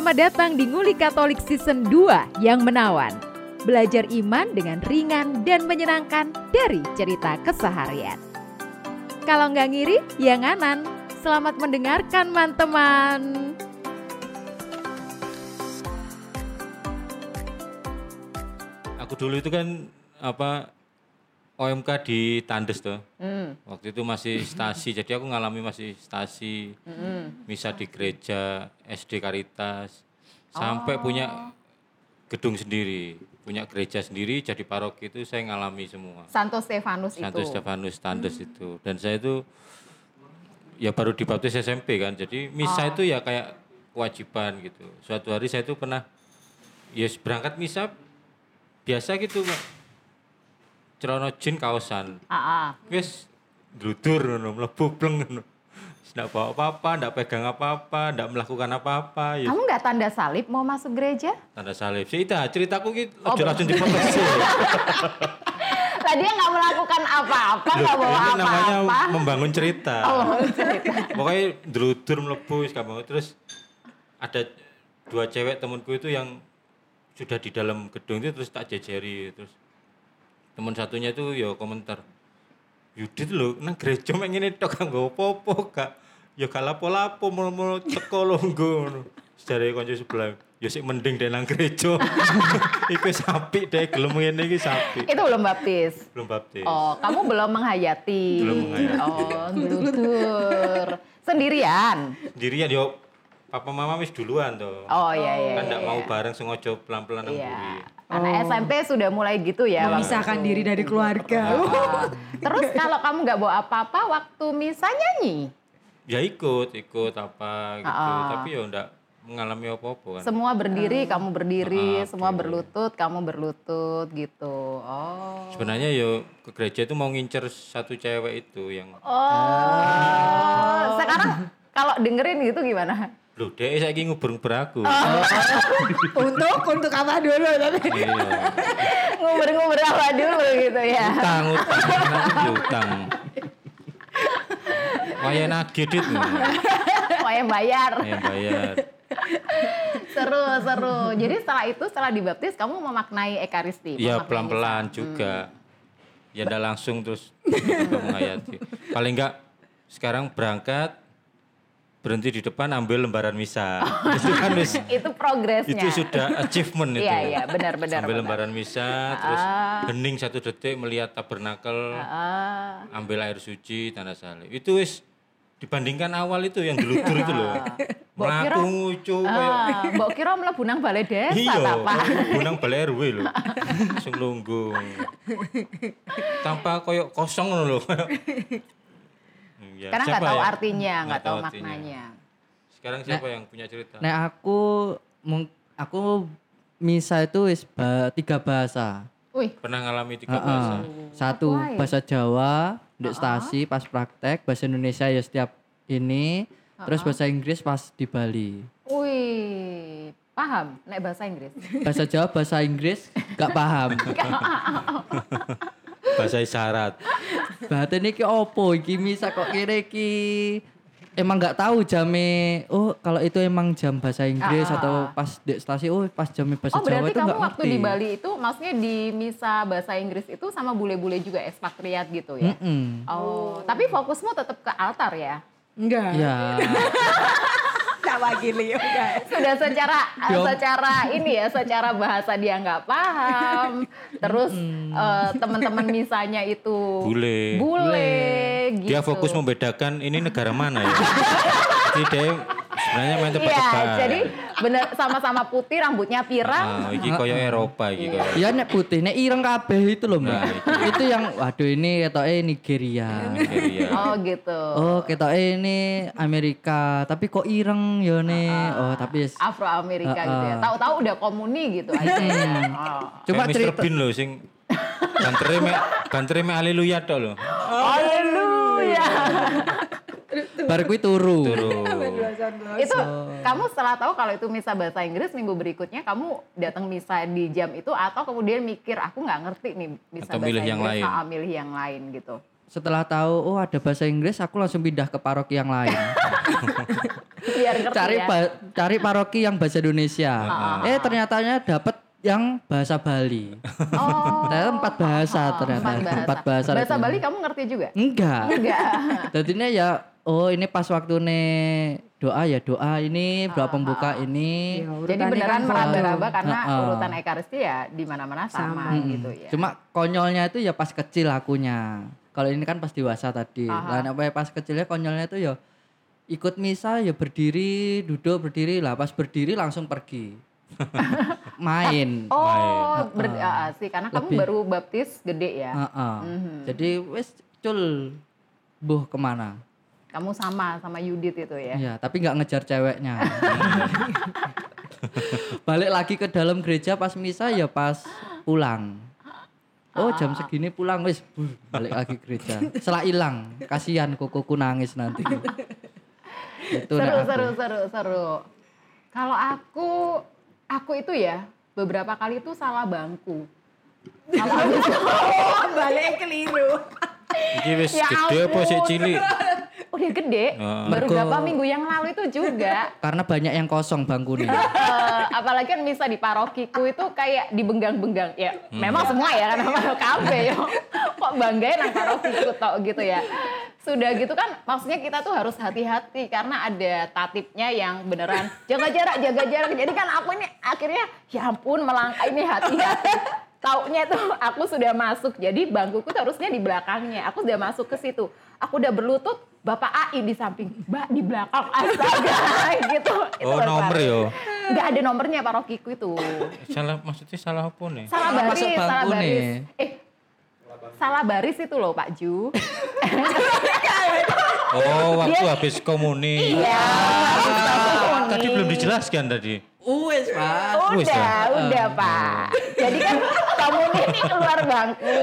Selamat datang di Nguli Katolik Season 2 yang menawan. Belajar iman dengan ringan dan menyenangkan dari cerita keseharian. Kalau nggak ngiri, ya nganan. Selamat mendengarkan, teman-teman. Aku dulu itu kan apa OMK di Tandes tuh. Waktu itu masih stasi, jadi aku ngalami masih stasi, misa di gereja, SD Karitas, sampai punya gedung sendiri, punya gereja sendiri, jadi paroki itu saya ngalami semua. Santo Stefanus Santo itu. Stefanus Tandes itu, dan saya itu ya baru dibaptis SMP kan, jadi misa itu ya kayak kewajiban gitu. Suatu hari saya itu pernah ya berangkat misa biasa gitu Pak. Celono jin kaosan. Ah, ah. Wis drudur ngono, mlebu bleng ngono. Wis Ndak bawa apa-apa, ndak pegang apa-apa, ndak melakukan apa-apa, ya Kamu nggak tanda salib mau masuk gereja? tanda salib. Sih dah ceritaku ki Oh, langsung diprotes. Lah dia nggak melakukan apa-apa, nggak bawa ini namanya apa-apa. membangun cerita. Oh, cerita. Pokoknya drudur mlebu wis gampang. Terus ada dua cewek temanku itu yang sudah di dalam gedung itu terus tak jejeri terus teman satunya itu ya komentar Yudit lho nang gereja mek ngene tok gak nggo apa-apa gak ya gak lapo-lapo mul-mul teko longgo ngono Sedare kanca sebelah ya sik mending dek nang gereja iku sapi dek gelem ngene iki sapi Itu belum baptis. belum baptis Oh, kamu belum menghayati. Belum menghayati. Oh, drudur. Sendirian. sendirian yo papa mama wis duluan tuh Oh iya iya. kan ndak iya. mau bareng sengaja pelan-pelan nang Iya. Anak SMP sudah mulai gitu ya. Memisahkan diri dari keluarga. Ah. Terus kalau kamu nggak bawa apa-apa waktu misa nyanyi, Ya ikut, ikut apa gitu. Ah. Tapi ya ndak mengalami apa-apa kan. semua berdiri, kamu berdiri, Ah, semua berlutut, kamu berlutut gitu. Oh. Sebenarnya yo ke gereja itu mau ngincer satu cewek itu yang Oh. Sekarang kalau dengerin gitu gimana? Loh, dia saya nguber-nguber aku. Oh. untuk untuk apa dulu tapi Iya. Nguber-nguber apa dulu gitu ya. Utang, utang, nanti utang. Waya nagih dit. Yang bayar. Ya bayar. Seru, seru. Jadi setelah itu, setelah dibaptis, kamu memaknai Ekaristi. Iya pelan-pelan juga. Ya ndak langsung terus menghayati. Paling enggak sekarang berangkat berhenti di depan ambil lembaran misa. itu kan wis Itu progresnya. itu sudah achievement itu. Iya, iya, benar, benar. Benar. lembaran misa, terus hening satu detik melihat tabernakel, Ah, ambil air suci, tanda salib. Itu wis dibandingkan awal itu yang diludur itu loh. Melaku ngucu ah, mbok kira mlebu nang balai desa iya, gunang balai RW loh. Langsung. Tanpa koyok kosong loh. Ya, Karena nggak tahu yang- artinya, nggak tahu tahu artinya. maknanya. Sekarang siapa yang punya cerita? Nek aku aku misa itu wis ba- tiga bahasa. Wih, Pernah ngalami tiga Heeh. bahasa? Satu Apa ya? bahasa Jawa, di stasi pas praktek, bahasa Indonesia ya setiap ini, terus bahasa Inggris pas di Bali. wih, paham? Nek bahasa Inggris. Bahasa Jawa, bahasa Inggris gak paham. Bahasa isyarat. Batin iki opo iki misa kok kira iki emang nggak tahu jamnya oh kalau itu emang jam bahasa Inggris Ah, ah, atau ah. pas di stasi oh pas jamnya bahasa Oh Jawa berarti itu kamu nggak waktu ngerti. di Bali itu maksudnya di misa bahasa Inggris itu sama bule-bule juga ekspatriat gitu ya? Mm-mm. Oh, tapi fokusmu tetap ke altar ya? enggak Ya, tak wakili enggak Sudah secara Dong. secara ini ya, secara bahasa dia nggak paham. Terus eh, teman-teman misanya itu Bule. bule gitu. Dia fokus membedakan ini negara mana ya. Jadi dia sebenarnya main Iya, tebak-tebak. jadi bener sama-sama putih, rambutnya pirang. Ah, iki koyo Eropa iki koyo. ya nek putih nek ireng kabeh itu loh mbak. Nah, itu yang waduh ini ketoknya Nigeria. Nigeria. Oh gitu. Oh ketoknya ini Amerika tapi kok ireng ya nih. Oh tapi yes. Afro Amerika Ah, gitu ya. ah. Tahu-tahu udah komuni gitu aja ya. Oh. Kayak Mr. cerita Bean loh sing bantere me bantere me haleluya tok loh. Haleluya. Bar kuwi turu. Turu. itu kamu setelah tahu kalau itu misa bahasa Inggris minggu berikutnya kamu datang misa di jam itu atau kemudian mikir aku nggak ngerti nih misa Atau bahasa milih yang Inggris lain. ah, milih yang lain gitu. setelah tahu oh ada bahasa Inggris aku langsung pindah ke paroki yang lain. Biar ngerti cari ya. cari paroki yang bahasa Indonesia. Eh ternyatanya dapat yang bahasa Bali. Oh. Ternyata empat bahasa ternyata. Empat bahasa. Empat bahasa. Bahasa. Bali kamu ngerti juga? Enggak. Enggak. Jadinya ya oh ini pas waktu nih doa ya doa ini doa pembuka ini. Ya, Jadi urutannya beneran kan meraba-raba karena Heeh. urutan Ekaristi ya di mana-mana sama, Sama. gitu ya. Cuma konyolnya itu ya pas kecil akunya. Kalau ini kan pas dewasa tadi. Lah apa ya pas kecilnya konyolnya itu ya ikut misa ya berdiri, duduk berdiri lah pas berdiri langsung pergi. Main. Oh, ber- ah, sih karena kamu Lebih. baru baptis gede ya. Heeh. Mhm. Jadi wes cul buh ke mana? Kamu sama sama Yudit itu ya. Iya, tapi nggak ngejar ceweknya. Balik lagi ke dalam gereja pas misa ya pas pulang. Oh jam segini pulang wis balik lagi gereja. Setelah hilang, kasihan kukuku nangis nanti. Itu seru, seru, seru, seru. Kalau aku, aku itu ya beberapa kali itu salah bangku. Kalau Oh, balik keliru. Iki wis Ya gede apa sih ampun. cilik? udah gede, Heeh. baru Mergo- beberapa minggu yang lalu itu juga. Karena banyak yang kosong bangkunya. Eh, apalagi kan misa di parokiku itu kayak dibenggang-benggang ya memang semua ya karena mana kafe yo kok banggain nang parokiku tok gitu ya sudah gitu kan maksudnya kita tuh harus hati-hati karena ada tatipnya yang beneran jaga jarak jaga jarak jadi kan aku ini akhirnya ya ampun melangkah ini hati-hati taunya tuh aku sudah masuk jadi bangkuku tuh harusnya di belakangnya aku sudah masuk ke situ aku udah berlutut Bapak AI di samping, Mbak di belakang, astaga gitu. Itu Oh, baru nomor yo. Nggak ada nomornya parokiku itu. Salah maksudnya salah apa nih? Salah baris, masuk salah baris. nih. Eh, salah baris itu loh Pak Ju. Oh, waktu Dia- habis komuni. Iya. Tadi belum dijelaskan tadi. Uwes, Pak. Udah, Wis ya? udah Pak. Jadi kan kamu ini keluar bangku.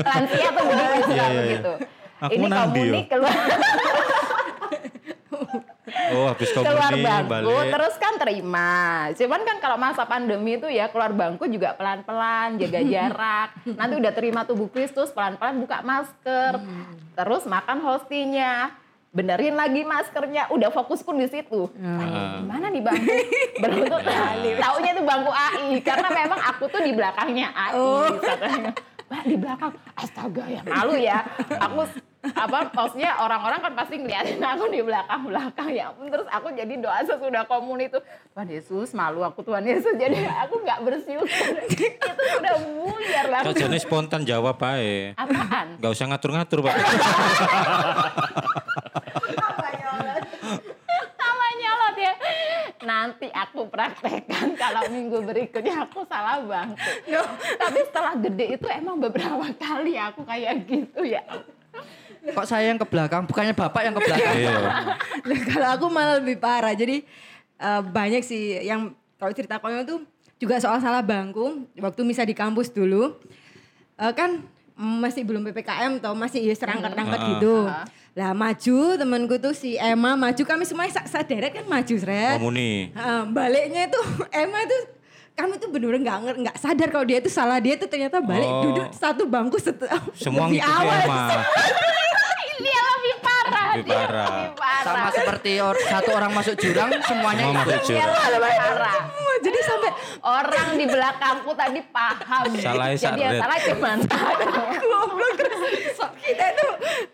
Lansia tuh begitu Iya, suka iya, iya. begitu. Aku ini kamu ini keluar Oh, habis keluar komuni bangku balik. terus kan terima. Cuman kan kalau masa pandemi itu ya keluar bangku juga pelan-pelan jaga jarak. Nanti udah terima tubuh Kristus pelan-pelan buka masker. Terus makan hostinya. Benerin lagi maskernya, udah fokus pun di situ. Ah. Gimana nih bangku? Berlutut Taunya itu bangku AI karena memang aku tuh di belakangnya AI. Katanya, Mbak di belakang, astaga ya malu ya. Aku apa maksudnya orang-orang kan pasti ngeliatin aku di belakang belakang ya terus aku jadi doa sesudah komun itu Tuhan Yesus malu aku Tuhan Yesus jadi aku nggak bersyukur itu sudah buyar lah Kok jane spontan jawab ae. apaan Gak usah ngatur-ngatur, Pak. sama nyolot ya nanti aku praktekkan kalau minggu berikutnya aku salah bangku tapi setelah gede itu emang beberapa kali aku kayak gitu ya Kok saya yang ke belakang, bukannya Bapak yang ke belakang. Iya. Nah, kalau aku malah lebih parah. Jadi eh, banyak sih yang kalau cerita konyol tuh juga soal salah bangku. Waktu misa di kampus dulu, eh, kan masih belum ppkm atau masih ya serangkat-rangkat Ah. gitu. Lah maju temanku tuh si Emma maju kami semuanya sa- saderet kan maju seret. Komuni. Heeh, baliknya itu Emma itu kami tuh bener-bener nggak nggak sadar kalau dia itu salah dia tuh ternyata balik Oh. duduk satu bangku set- Semua lebih ngikuti awal. Lebih parah. lebih parah Sama seperti or- satu orang masuk jurang, semuanya Semua ikut. masuk jurang. lebih parah Semua, Jadi sampai orang di belakangku tadi paham Salahnya jadi yang salah cuman goblok terus kita itu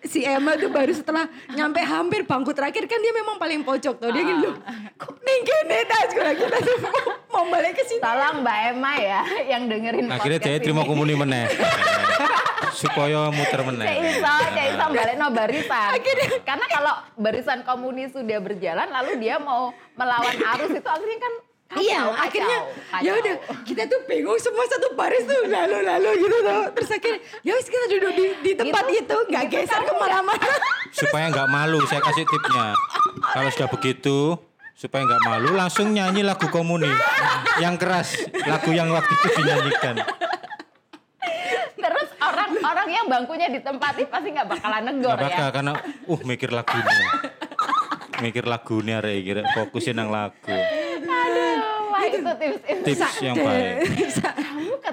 si Emma tuh baru setelah nyampe hampir bangku terakhir kan dia memang paling pojok tuh dia Ah. gini loh kok nih gini dah sekolah kita tuh mau, mau balik ke sini tolong Mbak Emma ya yang dengerin Akhirnya dia terima komuni meneh. Supaya muter Cek meneh. Iso, Cek Iso balik no barisan. Karena kalau barisan komuni sudah berjalan lalu dia mau melawan arus itu akhirnya kan kacau, iya kacau, akhirnya ya udah kita tuh bingung semua satu baris tuh lalu lalu gitu tuh terus akhirnya ya wis kita duduk di, di tempat Gitu. itu nggak Gitu geser kamu ke mana-mana Supaya nggak malu, saya kasih tipnya. Kalau sudah begitu, supaya nggak malu, langsung nyanyi lagu komuni. Yang keras, lagu yang waktu itu dinyanyikan. Yang bangkunya ditempati pasti nggak bakalan negor Nggak bakal, ya. karena uh mikir lagunya. Mikir lagunya, Re, kira fokusin nang lagu. Aduh, wah itu tips-tips. Tips yang baik.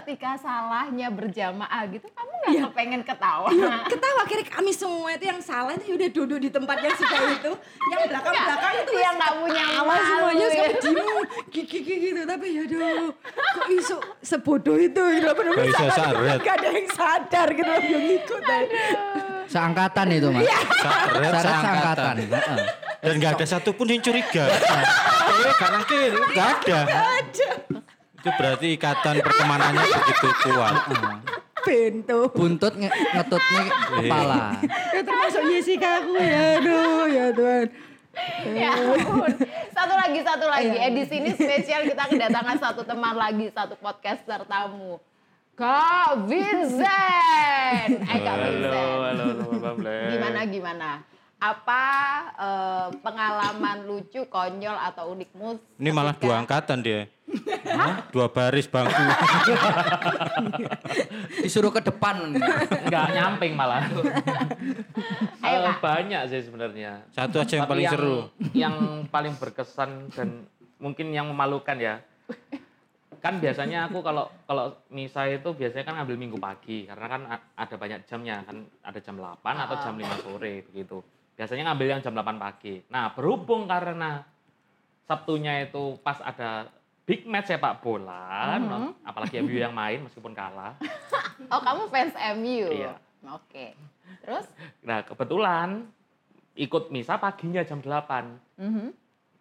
Ketika salahnya berjamaah gitu, kamu Iya. pengen ketawa. Ketawa akhirnya kami semua itu yang salah itu udah duduk di tempat yang sudah itu. Yang belakang-belakang itu Yang nggak punya awal semuanya ya. sampai diem gigi gitu tapi ya aduh kok isu sebodoh itu gitu loh benar Gak bisa sadar. gak ada yang sadar gitu loh yang ikut Seangkatan itu mas. Saret Syarat seangkatan. Dan gak ada satupun yang curiga. Gak nangkil, gak ada. Itu berarti ikatan pertemanannya begitu kuat. pintu Buntut nge ngetutnya kepala. ya termasuk Jessica aku ya aduh ya Tuhan ya ampun. Satu lagi, satu lagi. Iya. Edisi ini spesial kita kedatangan satu teman lagi, satu podcaster tamu. Kak Vincent. Eh Kak Halo, Vincent. halo, halo, Mbak Blek. Gimana gimana? Apa eh, pengalaman lucu, konyol atau unikmu? Ini malah ketika- dua angkatan dia. Dua baris bangku. Disuruh ke depan. Enggak nyamping malah. Ayo, Kak. banyak sih sebenarnya. Satu aja yang Tapi paling seru. Yang paling berkesan dan mungkin yang memalukan ya. Kan biasanya aku kalau kalau misa itu biasanya kan ngambil minggu pagi karena kan ada banyak jamnya kan ada jam 8 atau jam 5 sore begitu. Biasanya ngambil yang jam 8 pagi. Nah, berhubung karena Sabtunya itu pas ada big match sepak bola, no- apalagi MU yang main meskipun kalah. Oh kamu fans MU? Iya. Oke. Terus? Nah, kebetulan ikut misa paginya jam 8. Mhm.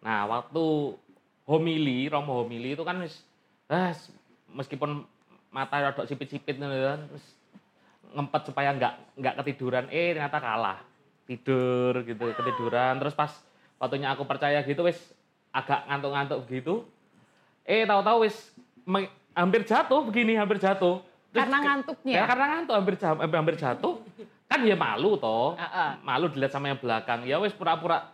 Nah, waktu homili, romo homili itu kan wis eh, meskipun mata rodok sipit-sipit ngempet supaya nggak nggak ketiduran, eh ternyata kalah. Tidur gitu, ketiduran. Terus pas waktunya aku percaya gitu wis agak ngantuk-ngantuk gitu. Eh tahu-tahu wis me- hampir jatuh begini, hampir jatuh. Terus Karena ngantuknya? Ya karena ngantuk hampir hampir, jatuh. Kan ya malu toh. Heeh. Malu dilihat sama yang belakang. Ya wis pura-pura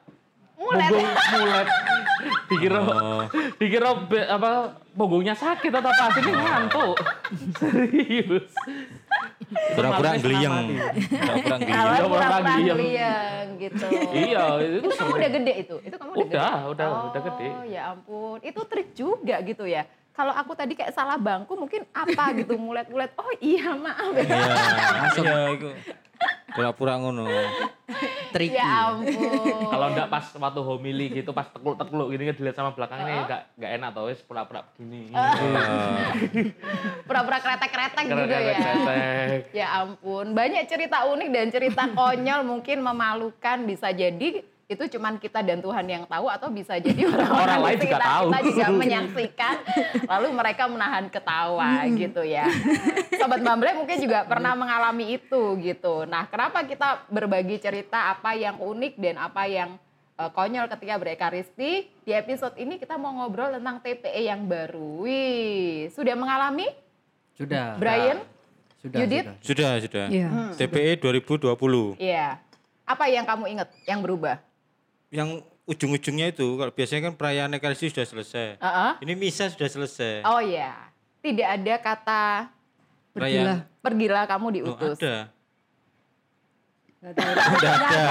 Mulet. punggung mulet dikira Oh. dikira be- apa punggungnya sakit atau apa sini ngantuk serius Geliyeng. Iya, pura-pura orang diem. geliyeng gitu. iya itu, Itu kamu udah gede itu? Itu kamu udah, Udah, gede? udah, oh, udah gede. ya ampun. Itu trik juga gitu ya. Kalau aku tadi kayak salah bangku mungkin apa gitu mulet-mulet. Oh iya maaf ya. Iya, iya itu. Pura-pura ngono. Tricky. Ya ampun. kalau enggak pas waktu homili gitu pas tekluk-tekluk gini kan dilihat sama belakang ini enggak enggak enak tau wis pura-pura begini. Pura-pura kretek-kretek gitu ya. Kretek-kretek. Ya ampun, banyak cerita unik dan cerita konyol mungkin memalukan bisa jadi itu cuman kita dan Tuhan yang tahu atau bisa jadi orang-orang lain juga sekitar tahu. kita juga menyaksikan lalu mereka menahan ketawa gitu ya. Sobat Bamble mungkin juga pernah mengalami itu gitu. Nah, kenapa kita berbagi cerita apa yang unik dan apa yang eh, konyol ketika berekaristi? Di episode ini kita mau ngobrol tentang TPE yang baru. Wih, sudah mengalami Sudah. Brian? Sudah. Yudit? sudah. Sudah, sudah. Iya. TPE 2020. Iya. Apa yang kamu ingat yang berubah? Yang ujung-ujungnya itu kalau biasanya kan perayaan Ekaristi sudah selesai. Heeh. Ini misa sudah selesai. Oh iya. Tidak ada kata Perayaan pergilah kamu Oh, diutus. ada. Udah ada.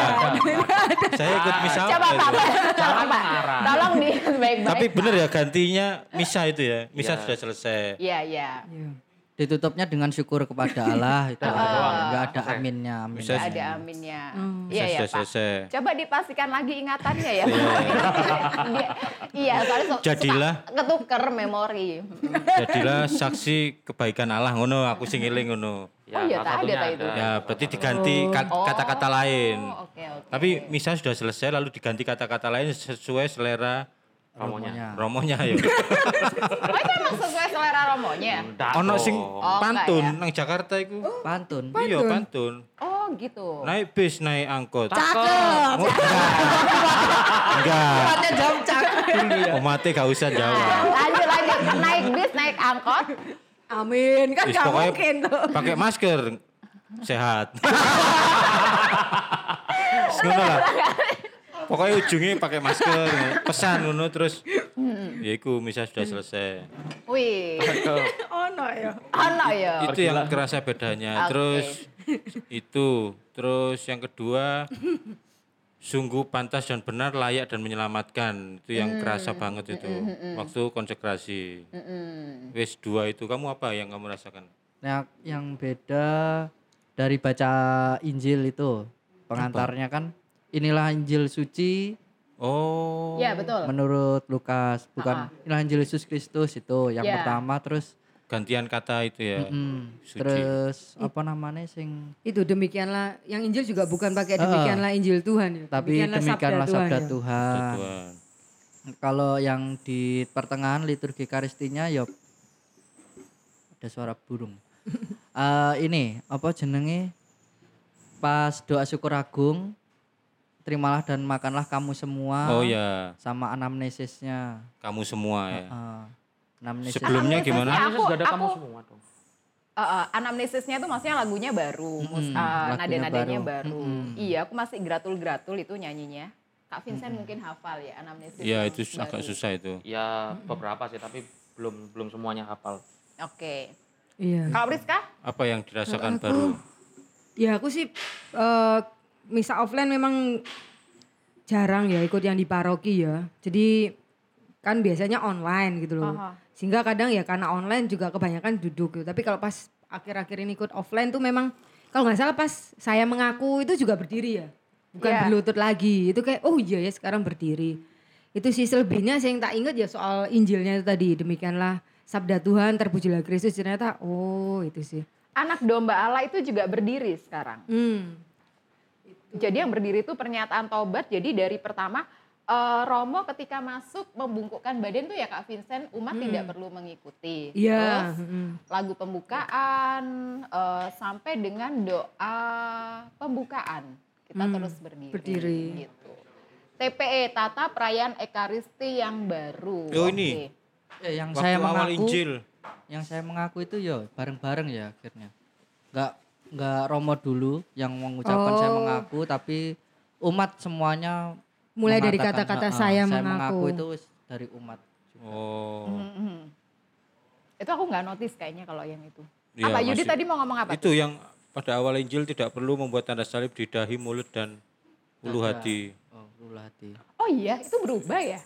Saya ikut misa Coba apa Pak, itu? tolong Pak. marah. Tolong di baik-baik. Tapi Pak. bener ya gantinya misa itu ya. Misa Iya. sudah selesai. Iya, iya. Ditutupnya dengan syukur kepada Allah itu. Enggak ada aminnya. Amin. Bisa Nggak ada aminnya. Misa Iya, iya, sudah Pak. Coba dipastikan lagi ingatannya ya. Dia- iya, soalnya Jadilah. ketuker memori. Jadilah saksi kebaikan Allah ngono aku sing eling ngono. Oh iya, tak ada, itu. Ya, berarti diganti Oh. kata-kata lain. Oke, oke. Tapi misa sudah selesai lalu diganti kata-kata lain sesuai selera Romonya. romonya ya. Oh, itu emang sesuai selera romonya? Ndak Ono sing Oh, pantun enggak nang Jakarta iku. Pantun. Iya, pantun. Oh, gitu. Naik bis, naik angkot. Cakep. Enggak. Ada jam cakep. Umatnya gak usah jawab. Lanjut, lanjut. Naik bis, naik angkot. Amin kan gak mungkin tuh. Pakai masker sehat. Ngono lah. Pokoknya ujungnya pakai masker, pesan ngono terus. Ya iku misa sudah selesai. Wih, Oh no ya. ono ya. Itu yang kerasa bedanya. Oke. Terus itu, terus yang kedua sungguh pantas dan benar layak dan menyelamatkan. Itu yang kerasa banget itu waktu konsekrasi. Mm-mm. Wes dua itu kamu apa yang kamu rasakan? Nah, yang beda dari baca Injil itu pengantarnya kan inilah Injil suci Oh. Ya betul. menurut Lukas bukan Ah. inilah Injil Yesus Kristus itu yang Ya. pertama terus Gantian kata itu ya. mm, Suci. terus apa namanya sing Itu demikianlah yang Injil juga bukan pakai Ah. demikianlah Injil Tuhan ya. tapi demikianlah sabda ya. Tuhan. Tuhan. Kalau yang di pertengahan liturgi karistinya ya ada suara burung. Eh ini apa jenenge pas doa syukur agung terimalah dan makanlah kamu semua Oh ya, sama anamnesisnya. kamu semua ya. Eh, anamnesis. Sebelumnya gimana? Anamnesisnya Anamnesis aku- gak ada kamu aku- semua dong. Uh, uh, anamnesisnya itu maksudnya lagunya baru, mus- Mm-mm, uh, lagunya nada-nadanya baru. baru. Mm-mm. Iya, aku masih gratul-gratul itu nyanyinya. Kak Vincent mungkin hafal ya anamnesis. Ya yang itu agak baru. susah itu. Ya beberapa sih tapi belum belum semuanya hafal. Oke. Iya. Kalau Priska? Apa yang dirasakan baru? Ya aku sih eh misa offline memang jarang ya ikut yang di paroki ya. Jadi kan biasanya online gitu loh. Aha. Sehingga kadang ya karena online juga kebanyakan duduk gitu. Tapi kalau pas akhir-akhir ini ikut offline tuh memang kalau nggak salah pas saya mengaku itu juga berdiri ya. Bukan Iya. berlutut lagi. Itu kayak oh iya ya sekarang berdiri. Itu sih selebihnya saya yang tak ingat ya soal Injilnya itu tadi. Demikianlah sabda Tuhan terpujilah Kristus ternyata oh itu sih. Anak domba Allah itu juga berdiri sekarang. Hmm. Jadi yang berdiri itu pernyataan tobat. Jadi dari pertama eh, Romo ketika masuk membungkukkan badan tuh ya Kak Vincent umat tidak perlu mengikuti. Hmm. Iya. Terus mm. lagu pembukaan eh, sampai dengan doa pembukaan kita Hmm, terus berdiri. berdiri. Gitu. TPE Tata Perayaan Ekaristi yang baru. Oh, ini. Ya, yang Waktu saya awal mengaku Injil. yang saya mengaku itu ya bareng-bareng ya akhirnya. Enggak enggak Romo dulu yang mengucapkan saya Oh. mengaku tapi umat semuanya Mulai dari kata-kata "Ah, ah, saya mengaku mengaku." itu dari umat. Oh. Mhm. Itu aku nggak notice kayaknya kalau yang itu. Iya, apa Yudi tadi mau ngomong apa? Itu yang pada awal Injil tidak perlu membuat tanda salib di dahi, mulut dan ulu hati. Oh, ulu hati. Oh iya, itu berubah ya.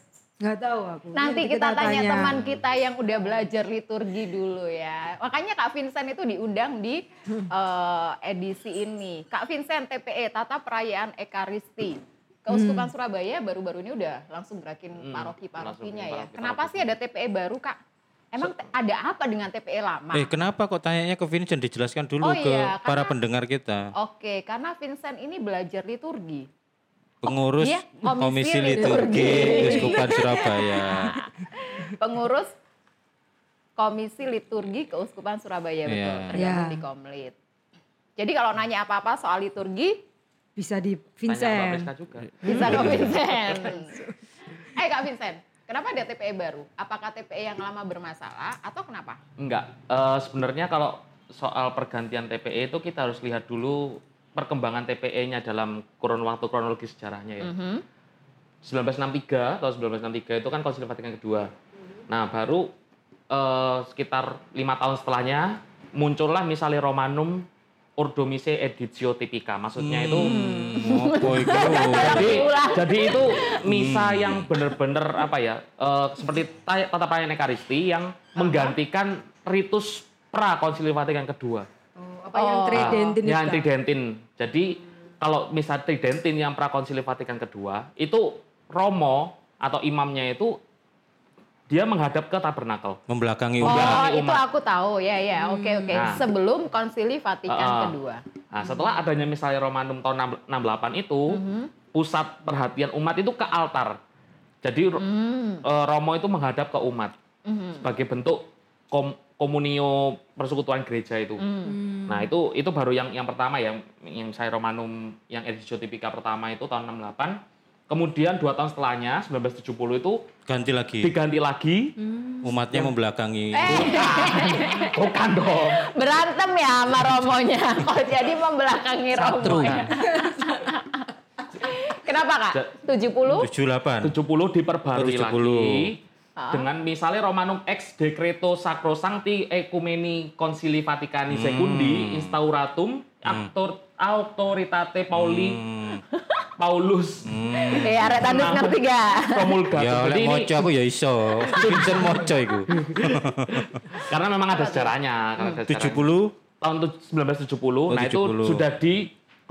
Nggak tahu aku. Nanti kita, tanya, teman kita yang udah belajar liturgi dulu ya. Makanya Kak Vincent itu diundang di eh, edisi ini. Kak Vincent TPE Tata Perayaan Ekaristi. Keuskupan Surabaya baru-baru ini udah langsung gerakin Hmm, paroki-parokinya ya. paroki-paroki. Kenapa sih ada TPE baru Kak? Emang te- ada apa dengan TPE lama? Eh kenapa kok tanyanya ke Vincent dijelaskan Oh dulu ke iya, para karena- pendengar kita. Oke, karena Vincent ini belajar liturgi. Pengurus iya, Komisi Komisi Liturgi. Uskupan Surabaya. Pengurus Komisi Liturgi Keuskupan Surabaya betul, Iya. tergabung Iya. di Komlit. Jadi kalau nanya apa-apa soal liturgi, bisa di Vincent. Juga. bisa ke Vincent. eh Kak Vincent, kenapa ada TPE baru? Apakah TPE yang lama bermasalah atau kenapa? Enggak. Eh, sebenarnya kalau soal pergantian TPE itu kita harus lihat dulu perkembangan TPE-nya dalam kurun waktu kronologis sejarahnya ya. Mhm. 1963 atau 1963 itu kan Konsili Vatikan kedua. Nah baru eh, sekitar lima tahun setelahnya muncullah misalnya Romanum Ordomice Editio Typica. Maksudnya itu Hmm, itu? jadi jadi itu misa yang benar-benar apa ya eh, seperti ta- tata perayaan Ekaristi yang menggantikan ritus pra Konsili Vatikan kedua. Oh, apa yang tridentin Yang itu, Kak? tridentin. Jadi kalau misal tridentin yang pra Konsili Vatikan kedua itu Romo atau imamnya itu dia menghadap ke tabernakel. Membelakangi Oh, umat. Umat. itu aku tahu. Ya ya, oke oke. Nah. Sebelum Konsili Vatikan ah. kedua. Nah, setelah adanya misalnya Romanum tahun 68 itu, pusat perhatian umat itu ke altar. Jadi Hmm. eh, Romo itu menghadap ke umat Mhm. sebagai bentuk kom- komunio persekutuan gereja itu. Hmm. Nah, itu itu baru yang yang pertama ya, yang saya Romanum yang editio typica pertama itu tahun 68. Kemudian dua tahun setelahnya 1970 itu Ganti lagi. diganti lagi. Umatnya membelakangi. Eh. Bukan dong. Berantem ya sama Romonya. Kok jadi membelakangi Satru. Romonya. Kenapa kak? Ja- 70? 78. 70 diperbarui 70. lagi dengan misalnya Romanum ex decreto sacrosancti ecumeni concili Vaticani secundi instauratum autor, autoritate Pauli Hmm. Paulus Eh, arek tandus ngerti gak? promulgatum. Ya oleh ini moco aku ya iso. Vincent moco iku. karena memang ada sejarahnya, karena ada sejarahnya. 70 tahun tu- 1970. nah, itu 70. sudah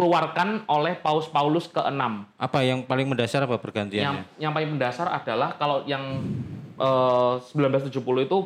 dikeluarkan oleh Paus Paulus ke-6. Apa yang paling mendasar apa Yang pergantiannya? yang paling mendasar adalah kalau yang eh, 1970 itu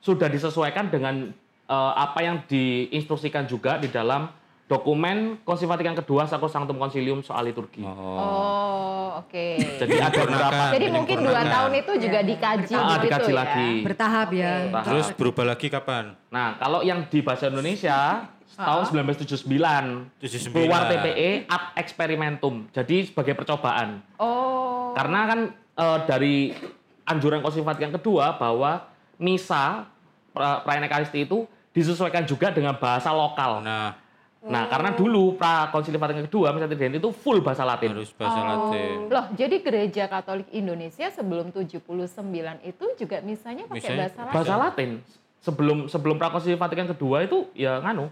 sudah disesuaikan dengan eh, apa yang diinstruksikan juga di dalam dokumen Konsil Vatikan kedua Sacrosanctum Concilium soal liturgi. Oh. Oh, oke. Jadi ada beberapa Jadi mungkin dua tahun itu juga dikaji Ah, gitu dikaji ya. lagi. Bertahap ya. Bertahap. Terus berubah lagi kapan? Nah, kalau yang di bahasa Indonesia tahun 1979 79. keluar TPE ad experimentum. Jadi sebagai percobaan. Oh. Karena kan eh, dari anjuran Konsil Vatikan kedua bahwa misa pra- perayaan Ekaristi itu disesuaikan juga dengan bahasa lokal. Nah, Nah, karena dulu pra Konsil Vatikan kedua misa Tridenti itu full bahasa Latin. harus bahasa Latin. Loh, jadi gereja Katolik Indonesia sebelum 79 itu juga misalnya pakai Misalnya bahasa Latin. Bahasa Latin sebelum sebelum pra Konsil Vatikan kedua itu ya nganu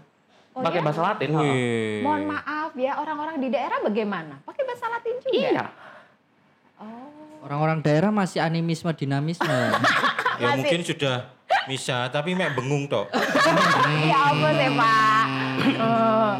Oh, pakai ya? bahasa Latin. Wih. Mohon maaf ya, orang-orang di daerah bagaimana? Pakai bahasa Latin juga? Iya. Orang-orang daerah masih animisme dinamisme. Ya Masih. mungkin sudah misa tapi mek bengung tok. Ya ampun ya, Pak. Oh.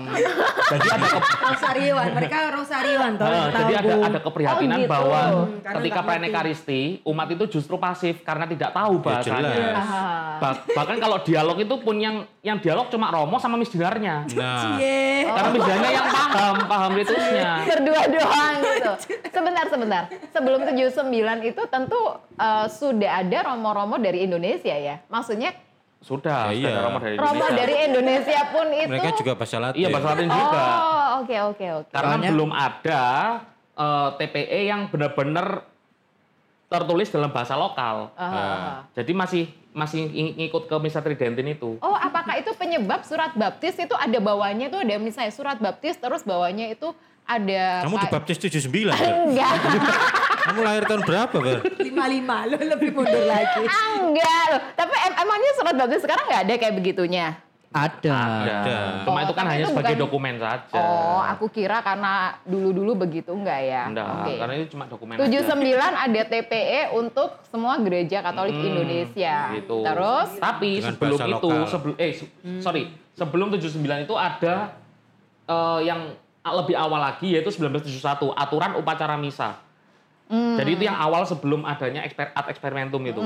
Jadi ada ke- Rosarioan, mereka Rosarioan toh. Nah, jadi ada ada keprihatinan Oh, gitu. bahwa Karena ketika nggak perayaan ngerti. Ekaristi umat itu justru pasif karena tidak tahu Ya, bahasanya. jelas. Ah. Bah- bahkan kalau dialog itu pun yang yang dialog cuma Romo sama misdinarnya. Nah, Cie. Karena misdinarnya yang paham, paham liturnya. Berdua doang gitu. Sebentar, sebentar. Sebelum 79 itu tentu eh, sudah ada romo-romo dari Indonesia ya. Maksudnya Sudah, Ya, iya. Romo dari Indonesia. dari Indonesia pun itu mereka juga bahasa Latin. Iya, bahasa Latin juga. Oh, oke oke oke. Karena Soalnya- belum ada eh, TPE yang benar-benar tertulis dalam bahasa lokal. Ah. Jadi masih masih ng- ngikut ke misa Tridentin itu. Oh, apakah itu penyebab surat baptis itu ada bawahnya tuh ada misalnya surat baptis terus bawahnya itu ada Kamu kayak- dibaptis 79, Ber? Enggak. Kamu lahir tahun berapa, Ber? lima lima lo lebih mundur lagi. Enggak loh. Tapi em- emangnya surat baptis sekarang nggak ada kayak begitunya? Ada. Ada. Cuma Oh, itu kan tapi hanya itu sebagai bukan- dokumen saja. Oh, aku kira karena dulu-dulu begitu enggak ya? Enggak, Oke. karena itu cuma dokumen aja. 79 ada TPE untuk semua gereja Katolik Hmm, Indonesia. Gitu. Terus Tapi Dengan sebelum itu, sebelum eh se- sorry, sebelum 79 itu ada eh, yang lebih awal lagi yaitu 1971 aturan upacara misa. Hmm. Jadi itu yang awal sebelum adanya eksper, ad experimentum itu.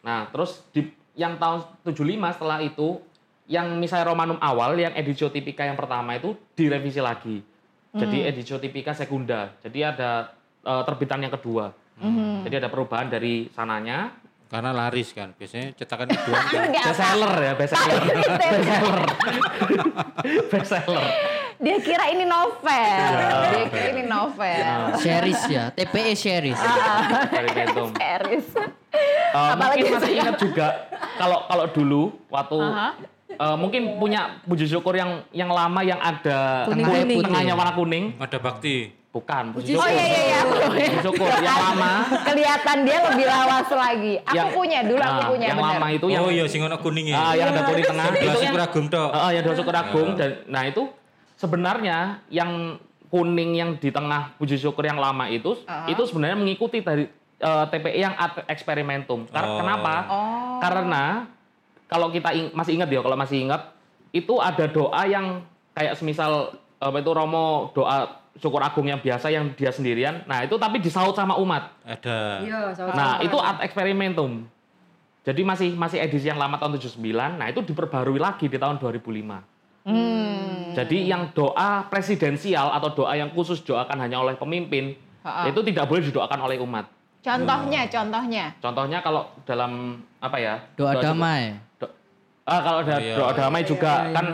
Nah, terus di yang tahun 75 setelah itu yang misalnya Romanum awal yang editio typica yang pertama itu direvisi lagi. Jadi editio typica sekunda. Jadi ada eh, terbitan yang kedua. Jadi ada perubahan dari sananya. Karena laris kan. Biasanya cetakan kedua kan. Best seller ya, best seller. best seller. best seller. Dia kira ini novel. Dia kira ini novel. Series ya, TPE series. Experimentum. Series. Eh, Apalagi mungkin masih saya- ingat juga kalau kalau dulu waktu Aha. eh, mungkin punya puji syukur yang yang lama yang ada Kuning-kuning. tengahnya warna kuning Ada bakti. bukan puji Oh syukur iya iya iya. puji syukur yang lama Kelihatan dia lebih lawas lagi. Aku Yang- punya dulu aku Nah, punya yang benar. lama itu yang oh iya, sing ono kuning ya. ah, yang ada kuning tengah itu Belas yang Agung tok. Ah, yang ada syukur agung dan nah itu sebenarnya yang kuning yang di tengah puji syukur yang lama itu Ah. itu sebenarnya mengikuti dari eh, TPE yang ad experimentum. Kar- Oh. Kenapa? Oh. Karena kalau kita ing- masih ingat ya, kalau masih ingat itu ada doa yang kayak semisal apa itu Romo doa syukur agung yang biasa yang dia sendirian. Nah, itu tapi disaut sama umat. Ada. Iya, sama Nah, itu ad experimentum. Jadi masih masih edisi yang lama tahun 79. Nah, itu diperbarui lagi di tahun 2005. Hmm. Jadi yang doa presidensial atau doa yang khusus doakan hanya oleh pemimpin, Ha-ha. itu tidak boleh didoakan oleh umat. Contohnya, contohnya. Contohnya kalau dalam apa ya? Doa cukup- damai. do- ah kalau ada Oh, iya. doa damai juga kan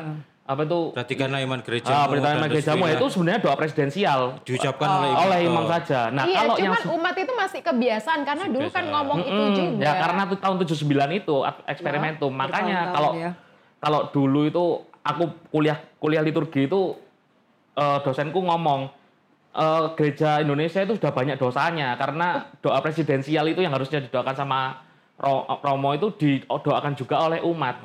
apa itu? Perhatikanlah iman gereja. Ah, perintah gerejamu itu sebenarnya doa presidensial diucapkan oleh oleh imam. imam saja. Nah, iya, kalau yang cuman umat itu masih kebiasaan karena dulu kan Kebiasaan. ngomong itu Mm-mm. juga. Ya karena tuh tahun 79 itu ad- eksperimentum. Makanya bertahun-tahun kalau ya. kalau dulu itu aku kuliah kuliah liturgi itu eh, dosenku ngomong eh, gereja Indonesia itu sudah banyak dosanya karena doa presidensial itu yang harusnya didoakan sama Ro- Romo itu didoakan juga oleh umat.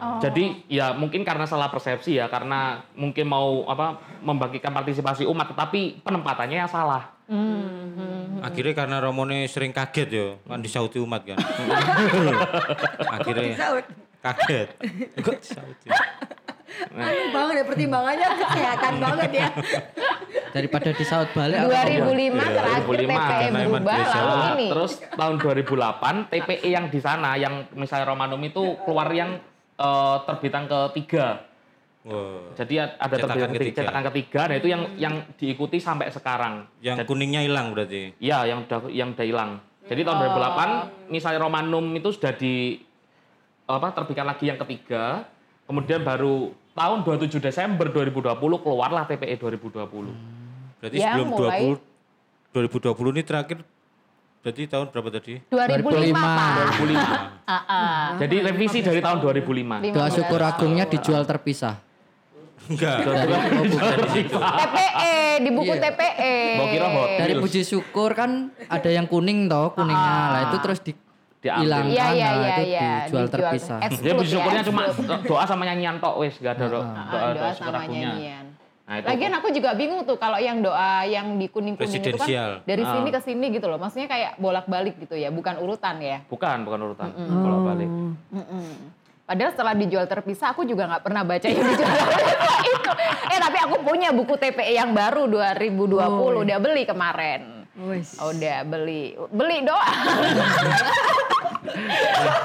Oh. Jadi ya mungkin karena salah persepsi ya karena mungkin mau apa membagikan partisipasi umat tetapi penempatannya yang salah. Hmm. Akhirnya karena Romone sering kaget yo, kan disauti umat kan. Akhirnya kaget. Kok disauti? Anu banget ya pertimbangannya kesehatan banget ya. Daripada disaut balik. aku 2005 Iya, terakhir 2005, TPE berubah lalu Nah, ini. Terus tahun 2008 TPE yang di sana yang misalnya Romanum itu keluar yang eh, terbitan ketiga. Wow. Jadi ada Cetakan terbitan ketiga, ketiga. cetakan ketiga. Nah itu yang yang diikuti sampai sekarang. Yang kuningnya hilang berarti. Iya, yang udah yang udah hilang. Jadi tahun 2008 misalnya Romanum itu sudah di apa terbitkan lagi yang ketiga. Kemudian baru tahun 27 Desember 2020 keluarlah TPE 2020. Berarti Ya, sebelum mulai- 20 2020 ini terakhir berarti tahun berapa tadi? 2005 Pak. 2005. Ah, ah. Jadi revisi dari tahun 2005. Doa syukur agungnya dijual terpisah. Enggak. TPE di buku Iya. TPE. Gua kira hotel. Dari puji syukur kan ada yang kuning toh, kuningnya. Lah itu terus Diambil. dihilangkan. Iya iya nah, iya itu iya. dijual terpisah. Exclude Dia ya, bersyukurnya cuma doa sama nyanyian tok wis, gak ada doa, Ah, doa, doa sama nyanyian. Nah, itu. Lagian aku juga bingung tuh kalau yang doa yang di kuning-kuning itu kan dari Ah. sini ke sini gitu loh. Maksudnya kayak bolak-balik gitu ya, bukan urutan ya. Bukan, bukan urutan. Kalau balik. Mm-mm. Padahal setelah dijual terpisah aku juga nggak pernah baca yang dijual terpisah itu. Eh tapi aku punya buku TPE yang baru 2020 udah beli kemarin. Oh, udah beli, beli doang.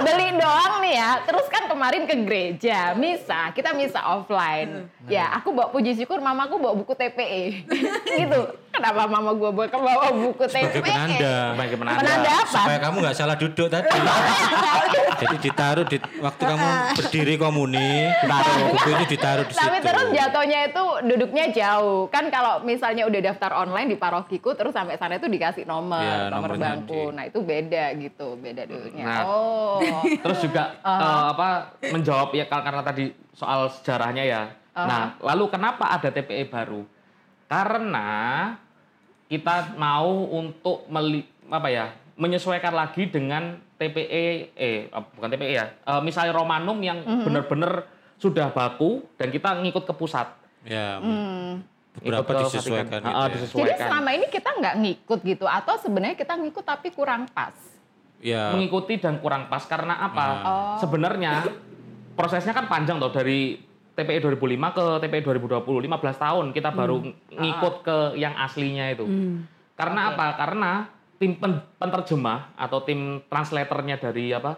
beli doang nih ya. Terus kan kemarin ke gereja, misa, kita misa offline. Ya, aku bawa puji syukur, mamaku bawa buku TPE. gitu. Kenapa mama gua bawa bawa buku Sebagai TPE? penanda. Sebagai penanda. Penanda apa? Supaya kamu nggak salah duduk tadi. Jadi ditaruh di waktu kamu berdiri komuni, buku ini ditaruh di situ. Tapi terus jatuhnya itu duduknya jauh. Kan kalau misalnya udah daftar online di parokiku terus sampai sana itu dikasih nomor, Ya, nomor bangku. di- Nah, itu beda gitu, beda duduknya. Nah. Oh. Terus juga eh, apa menjawab ya kar- karena tadi soal sejarahnya ya. Nah, lalu kenapa ada TPE baru? Karena kita mau untuk meli, apa ya menyesuaikan lagi dengan TPE eh bukan TPE ya eh, misalnya Romanum yang benar-benar sudah baku dan kita ngikut ke pusat Ya, Hmm. beberapa ke disesuaikan Vatikan. gitu Ah, ya. Jadi disesuaikan selama ini kita nggak ngikut gitu atau sebenarnya kita ngikut tapi kurang pas. Ya, mengikuti dan kurang pas karena apa? Oh. Sebenarnya prosesnya kan panjang toh dari TPE 2005 ke TPE 2020, 15 tahun kita baru ngikut ke yang aslinya itu. Karena apa? Karena tim pen- penerjemah atau tim translatornya dari apa?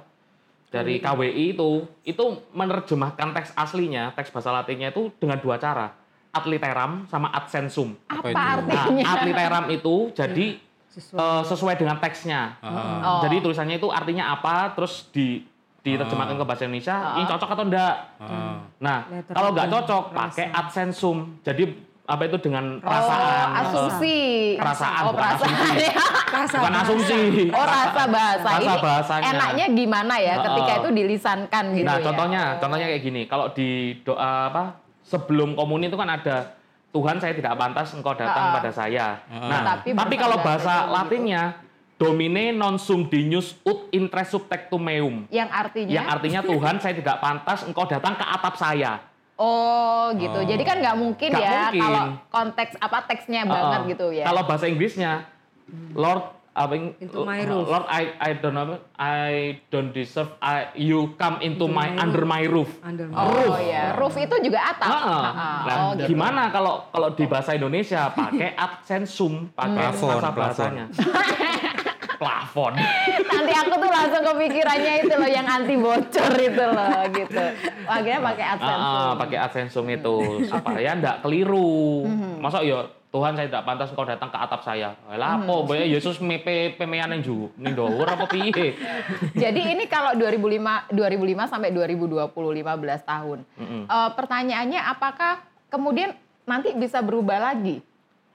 Dari KWI itu itu menerjemahkan teks aslinya, teks bahasa Latinnya itu dengan dua cara. Ad literam sama ad sensum. Apa, Apa itu? artinya? Nah, ad literam itu jadi Sesuai. eh, sesuai dengan teksnya. Ah. Oh. Jadi tulisannya itu artinya apa, terus di diterjemahkan ke bahasa Indonesia, ini cocok atau enggak? Ah. Nah, Letter kalau nggak dan cocok, rasa. pakai adsensum. Jadi apa itu dengan Oh, perasaan? asumsi. Perasaan, Oh, bukan perasaan. asumsi. Rasa Bukan bahasa. asumsi. Oh, rasa bahasa. Rasa Ini bahasanya. enaknya gimana ya ketika Oh. itu dilisankan gitu Nah, ya. contohnya, Oh. contohnya kayak gini. Kalau di doa apa? Sebelum komuni itu kan ada Tuhan saya tidak pantas engkau datang Ah. pada saya. Ah. Nah, Tapi tapi, kalau bahasa gitu. Latinnya Domine non sum dignus ut intre subtectum meum. Yang artinya Yang artinya Tuhan saya tidak pantas engkau datang ke atap saya. Oh gitu. Oh. Jadi kan nggak mungkin Nggak ya mungkin. kalau konteks apa teksnya banget Uh-uh. gitu ya. Kalau bahasa Inggrisnya Lord apa yang- Into my roof. Lord I I don't know I don't deserve I, you come into, my, my under my roof. Under oh roof. ya, roof itu juga atap. Heeh. Ha-ha. Nah, oh gitu. gimana kalau kalau di bahasa Indonesia pakai absensum, pakai Plafon, bahasa plafon. bahasanya. Plafon. Nanti aku tuh langsung kepikirannya itu loh yang anti bocor itu loh gitu. Akhirnya pakai AdSense. Ah, ah, pakai absensum itu supaya ndak keliru. Mhm. Masa ya Tuhan saya tidak pantas engkau datang ke atap saya. Lah Mhm. apa boya Yesus mepe pemean yang ju ning ndawur apa piye? Jadi ini kalau 2005 2005 sampai 2020 15 tahun. Mm-mm. Eh, pertanyaannya apakah kemudian nanti bisa berubah lagi?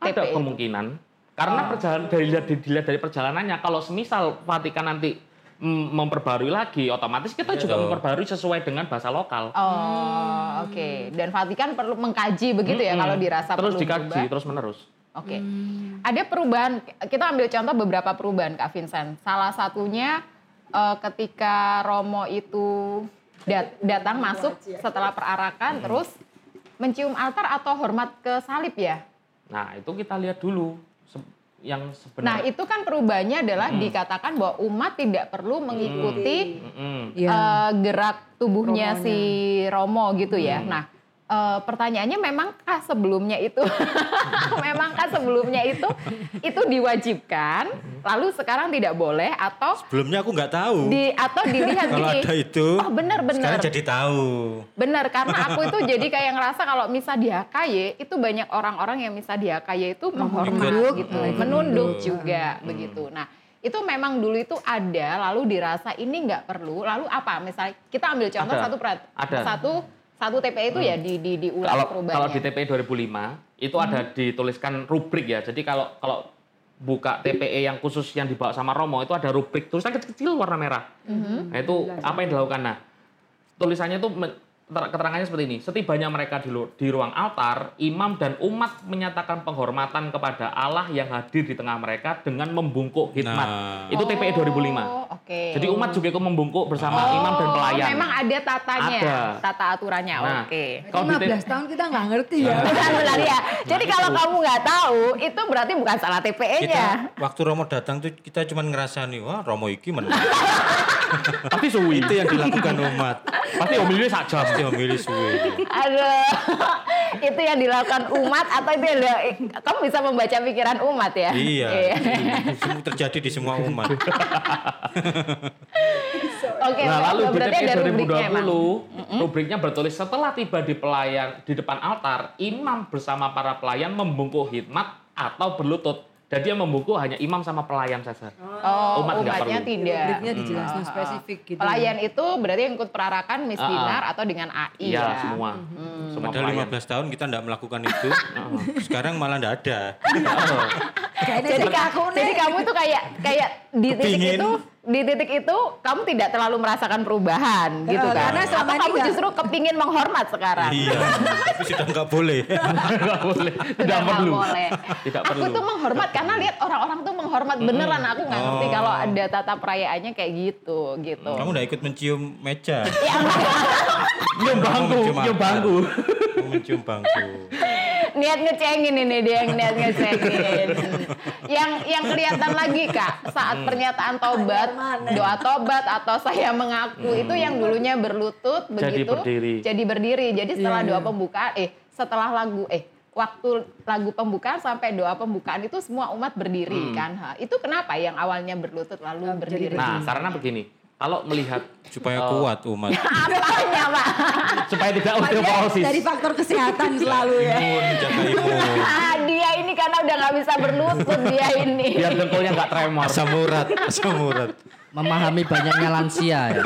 Ada TPE? kemungkinan karena perjalanan dari dilihat, dari perjalanannya kalau semisal Vatikan nanti mm, memperbarui lagi otomatis kita juga Betul. memperbarui sesuai dengan bahasa lokal. Oh, oke. Dan Vatikan perlu mengkaji begitu ya Mm-mm. kalau dirasa terus perlu dikaji berubah. terus menerus. Oke. Ada perubahan, kita ambil contoh beberapa perubahan Kak Vincent. Salah satunya eh, ketika Romo itu dat- datang masuk setelah perarakan terus mencium altar atau hormat ke salib ya. Nah, itu kita lihat dulu yang Nah, sebenarnya. itu kan perubahannya adalah Mm. dikatakan bahwa umat tidak perlu mengikuti Mm-mm. Iya. eh, gerak tubuhnya Romonya. si Romo gitu ya. Nah, eh, pertanyaannya memangkah sebelumnya itu memangkah sebelumnya itu itu diwajibkan lalu sekarang tidak boleh atau Sebelumnya aku nggak tahu. di atau dilihat Kalau gini ada itu, oh benar benar sekarang jadi tahu. benar karena aku itu jadi kayak ngerasa kalau misal di HKY itu banyak orang-orang yang misal di HKY itu menghormat Ikut. gitu Hmm, menunduk ikut. juga begitu nah itu memang dulu itu ada lalu dirasa ini nggak perlu lalu apa misalnya kita ambil contoh Ada. satu Ada. Hmm. satu satu TPE itu ya di di diulang Kalau perubahannya kalau di TPE 2005 itu ada dituliskan rubrik ya. Jadi kalau kalau buka TPE yang khusus yang dibawa sama Romo itu ada rubrik tulisan kecil-kecil warna merah. Nah itu apa yang dilakukan? Nah tulisannya itu keterangannya seperti ini. Setibanya mereka di, di ruang altar, imam dan umat menyatakan penghormatan kepada Allah yang hadir di tengah mereka dengan membungkuk hikmat. Nah. Itu TPE 2005. Oh, oke Jadi umat juga ikut membungkuk bersama Oh, imam dan pelayan. memang ada tatanya Ada. tata aturannya Nah, oke Kalau di 15 tahun kita nggak ngerti ya. Bukan benar ya. Jadi kalau kamu nggak tahu, itu berarti bukan salah Kita TPE-nya. waktu Romo datang tuh kita cuma ngerasani, wah Romo iki menang. Tapi suwi. itu yang dilakukan umat. Pasti omilnya sak jam. Pasti memilih suwe. Aduh, itu yang dilakukan umat atau itu yang dia- kamu bisa membaca pikiran umat ya? Iya. Semua terjadi di semua umat. Oke, Nah, lalu di berarti TPE ada rubriknya emang. 2020, rubriknya bertulis setelah tiba di pelayan di depan altar, imam bersama para pelayan membungkuk hikmat atau berlutut. Jadi yang membungkuk hanya imam sama pelayan saja. Oh, Umat umatnya perlu. tidak. Rubriknya dijelasin spesifik gitu. Pelayan itu berarti yang ikut perarakan misdinar atau dengan AI Iya, ya. semua. Semua Padahal pelayan. 15 tahun kita tidak melakukan itu. Sekarang malah tidak ada. Jadi, jadi kamu itu kayak kayak di titik itu di titik itu kamu tidak terlalu merasakan perubahan gitu kan? karena selama kamu nggak- justru kepingin menghormat sekarang? iya. Tapi sudah nggak boleh. Nggak boleh, Sudah tidak nggak perlu. boleh. Tidak aku perlu. tuh menghormat karena lihat orang-orang tuh menghormat beneran. Aku nggak ngerti Oh. kalau ada tata perayaannya kayak gitu gitu. Kamu udah ikut mencium meja. Ya, Nyium bangku, Mencium nyium bangku. Mencium bangku. niat ngecengin ini dia yang niat ngecengin. yang yang kelihatan lagi kak saat pernyataan tobat, doa tobat atau saya mengaku itu yang dulunya berlutut Jadi begitu berdiri. jadi berdiri. Jadi setelah Iya, doa iya. pembukaan, eh setelah lagu eh waktu lagu pembukaan sampai doa pembukaan itu semua umat berdiri kan. Ha, itu kenapa yang awalnya berlutut lalu berdiri? Nah, karena begini, kalau melihat Supaya Oh. kuat umat. Apanya pak? supaya tidak osteoporosis. dari faktor kesehatan selalu ya. Imun, jaga imun. Ini karena udah nggak bisa berlutut dia ini. Biar dengkulnya nggak tremor. Asam urat, asam urat. Memahami banyaknya lansia ya.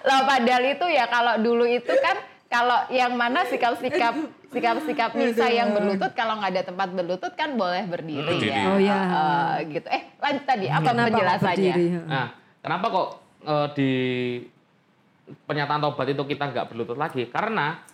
Loh padahal itu ya kalau dulu itu kan kalau yang mana sikap-sikap sikap-sikap Nisa yang berlutut kalau nggak ada tempat berlutut kan boleh berdiri, Berdiri. ya. Oh, iya. Eh, gitu. Eh lanjut tadi apa Kenapa penjelasannya? berdiri? Nah, kenapa kok eh, di pernyataan tobat itu kita nggak berlutut lagi? Karena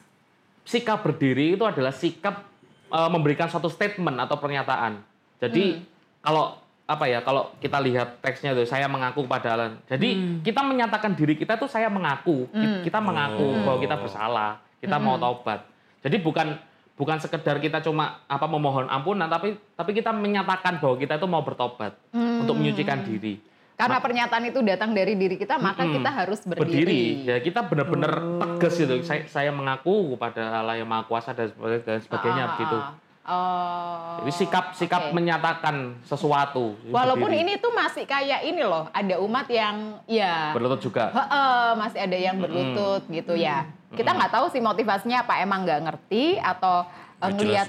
sikap berdiri itu adalah sikap eh, memberikan suatu statement atau pernyataan. Jadi kalau apa ya kalau kita lihat teksnya itu saya mengaku kepada Allah. Jadi kita menyatakan diri kita tuh saya mengaku, Ki- kita mengaku bahwa kita bersalah, kita mau taubat. Jadi bukan bukan sekedar kita cuma apa memohon ampunan tapi tapi kita menyatakan bahwa kita itu mau bertobat untuk menyucikan diri. Karena pernyataan itu datang dari diri kita, maka Mm-mm. kita harus berdiri. berdiri. Ya kita benar-benar tegas gitu. Saya, saya mengaku kepada Allah yang Maha Kuasa dan sebagainya, dan sebagainya Ah, begitu. Oh. Jadi sikap sikap oke. menyatakan sesuatu. Walaupun berdiri. ini tuh masih kayak ini loh, ada umat yang ya berlutut juga. Heeh, masih ada yang berlutut gitu ya. Kita nggak tahu sih motivasinya apa, emang nggak ngerti atau Nggak ngelihat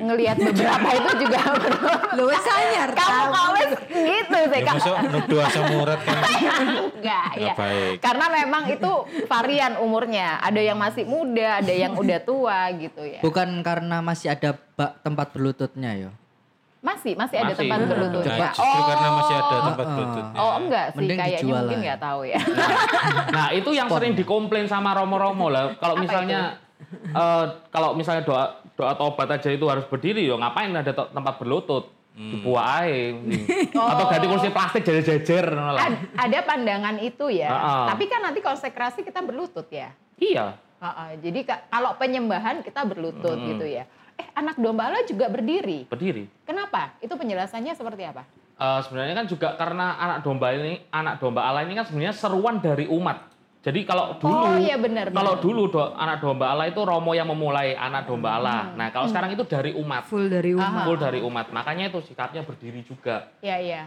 ngelihat beberapa itu juga Lu wes anyar. kamu kawes gitu sih Ya kak. masuk nuduh asam urat kan. Enggak ya. Baik. Karena memang itu varian umurnya. Ada yang masih muda, ada yang udah tua gitu ya. Bukan karena masih ada bak tempat berlututnya ya. Masih, masih ada Masih. tempat berlutut. Nah, justru karena masih ada Oh. tempat Oh. berlututnya. Oh enggak sih, Mending kayaknya mungkin nggak tahu ya. Nah itu yang sering dikomplain sama romo-romo lah. Kalau misalnya eh, kalau misalnya doa doa tobat aja itu harus berdiri, yo ngapain ada tempat berlutut? Dibuat aja. Atau ganti kursi plastik jajar-jajar. lah. Ad- ada pandangan itu ya. Heeh. Tapi kan nanti konsekrasi kita berlutut ya. Iya. Heeh, jadi ka- kalau penyembahan kita berlutut gitu ya. Eh anak domba Allah juga berdiri. Berdiri. Kenapa? Itu penjelasannya seperti apa? Eh, sebenarnya kan juga karena anak domba ini, anak domba Allah ini kan sebenarnya seruan dari umat. Jadi kalau dulu, Oh, iya benar, kalau benar. dulu do, anak domba Allah itu Romo yang memulai anak domba Allah. Nah kalau sekarang itu dari umat, Full dari umat. full dari umat. Makanya itu sikapnya berdiri juga. Iya, iya.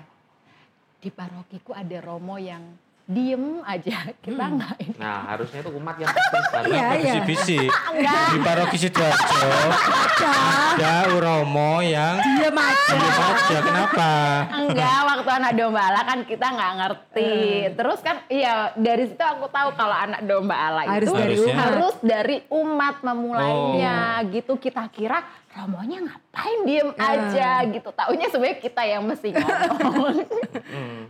Di parokiku ada Romo yang diem aja, kita nggak ini. Nah harusnya itu umat yang bersih. Iya, iya. Bisi-bisi di paroki Sidoarjo ada Uromo yang Diam aja. diem aja. Kenapa? Enggak, waktu anak domba Allah kan kita nggak ngerti. Terus kan, iya dari situ aku tahu kalau anak domba Harus itu dari Harusnya. umat. harus dari umat memulainya gitu. Kita kira Romonya ngapain diem aja gitu. Taunya sebenarnya kita yang mesti ngomong.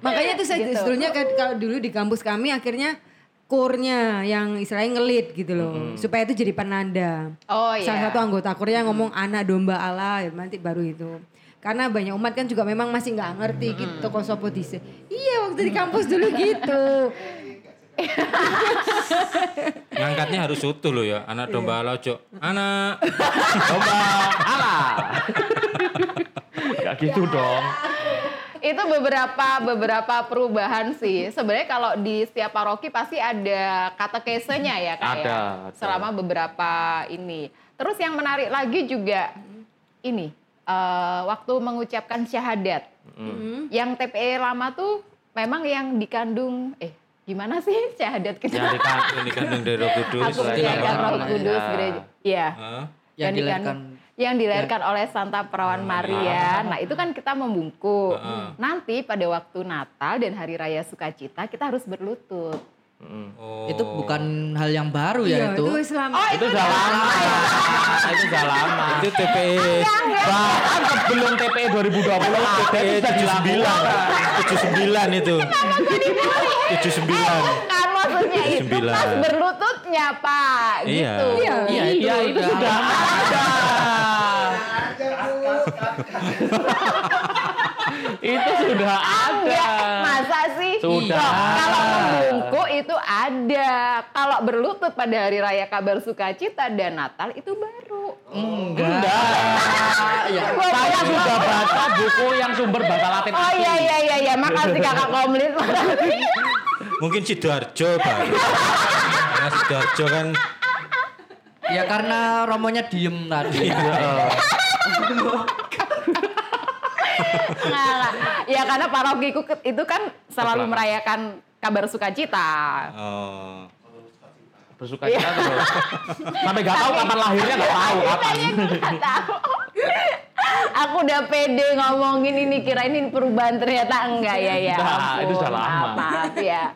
Makanya itu saya Gitu. kan kalau dulu di kampus kami akhirnya kurnya yang istilahnya ngelit gitu loh. Supaya itu jadi penanda. Oh iya. Salah satu anggota kurnya ngomong anak domba Allah ya, nanti baru itu. Karena banyak umat kan juga memang masih nggak ngerti gitu kok sopo dise. Iya waktu di kampus dulu gitu. Ngangkatnya harus utuh loh ya. Anak domba Allah ojo. Anak domba Allah. Gak gitu dong. itu beberapa beberapa perubahan sih. Sebenarnya kalau di setiap paroki pasti ada katekesenya ya kak ya. Ada, ada. Selama beberapa ini. Terus yang menarik lagi juga ini eh, waktu mengucapkan syahadat. Yang TPE lama tuh memang yang dikandung eh gimana sih syahadat kita? Yang dikan- yang dikandung dari Roh Kudus. Aku Iya, menjaga iya. Roh Kudus Iya. gereja. Iya. Hah? Yang dilahirkan- yang dilahirkan oleh Santa Perawan Maria. Nah, itu kan kita membungkuk. Heeh. Nanti pada waktu Natal dan Hari Raya Sukacita kita harus berlutut. Mm. Oh. Itu bukan hal yang baru Iya ya itu. itu selama. Oh, Itu udah lama. Itu udah lama. Itu TPE Bahkan sebelum TPE 2020 TPE itu sudah 79. dilakukan. 79 itu. 79. Kan maksudnya itu pas berlututnya, Pak. Iya. Gitu. Iya. Iya itu, Iya, itu udah sudah ada. itu sudah ada. Enggak, masa sih? Sudah. Loh, kalau membungkuk itu ada. Kalau berlutut pada hari raya kabar sukacita dan Natal itu baru. enggak. Ya, saya sudah baca buku yang sumber bahasa Latin. Oh iya iya iya iya, makasih Kakak Komlit. Mungkin Sidoarjo, Pak. Karena Sidoarjo kan Ya karena romonya diem tadi. Nggak, ya karena parokiku itu kan selalu merayakan kabar sukacita. oh, Bersuka cita terus. Sampai gak tahu kapan lahirnya gak tahu kapan. Nggak tahu. Aku udah pede ngomongin ini kira ini perubahan ternyata enggak ya ya. Nah, itu sudah lama. Maaf, maaf ya.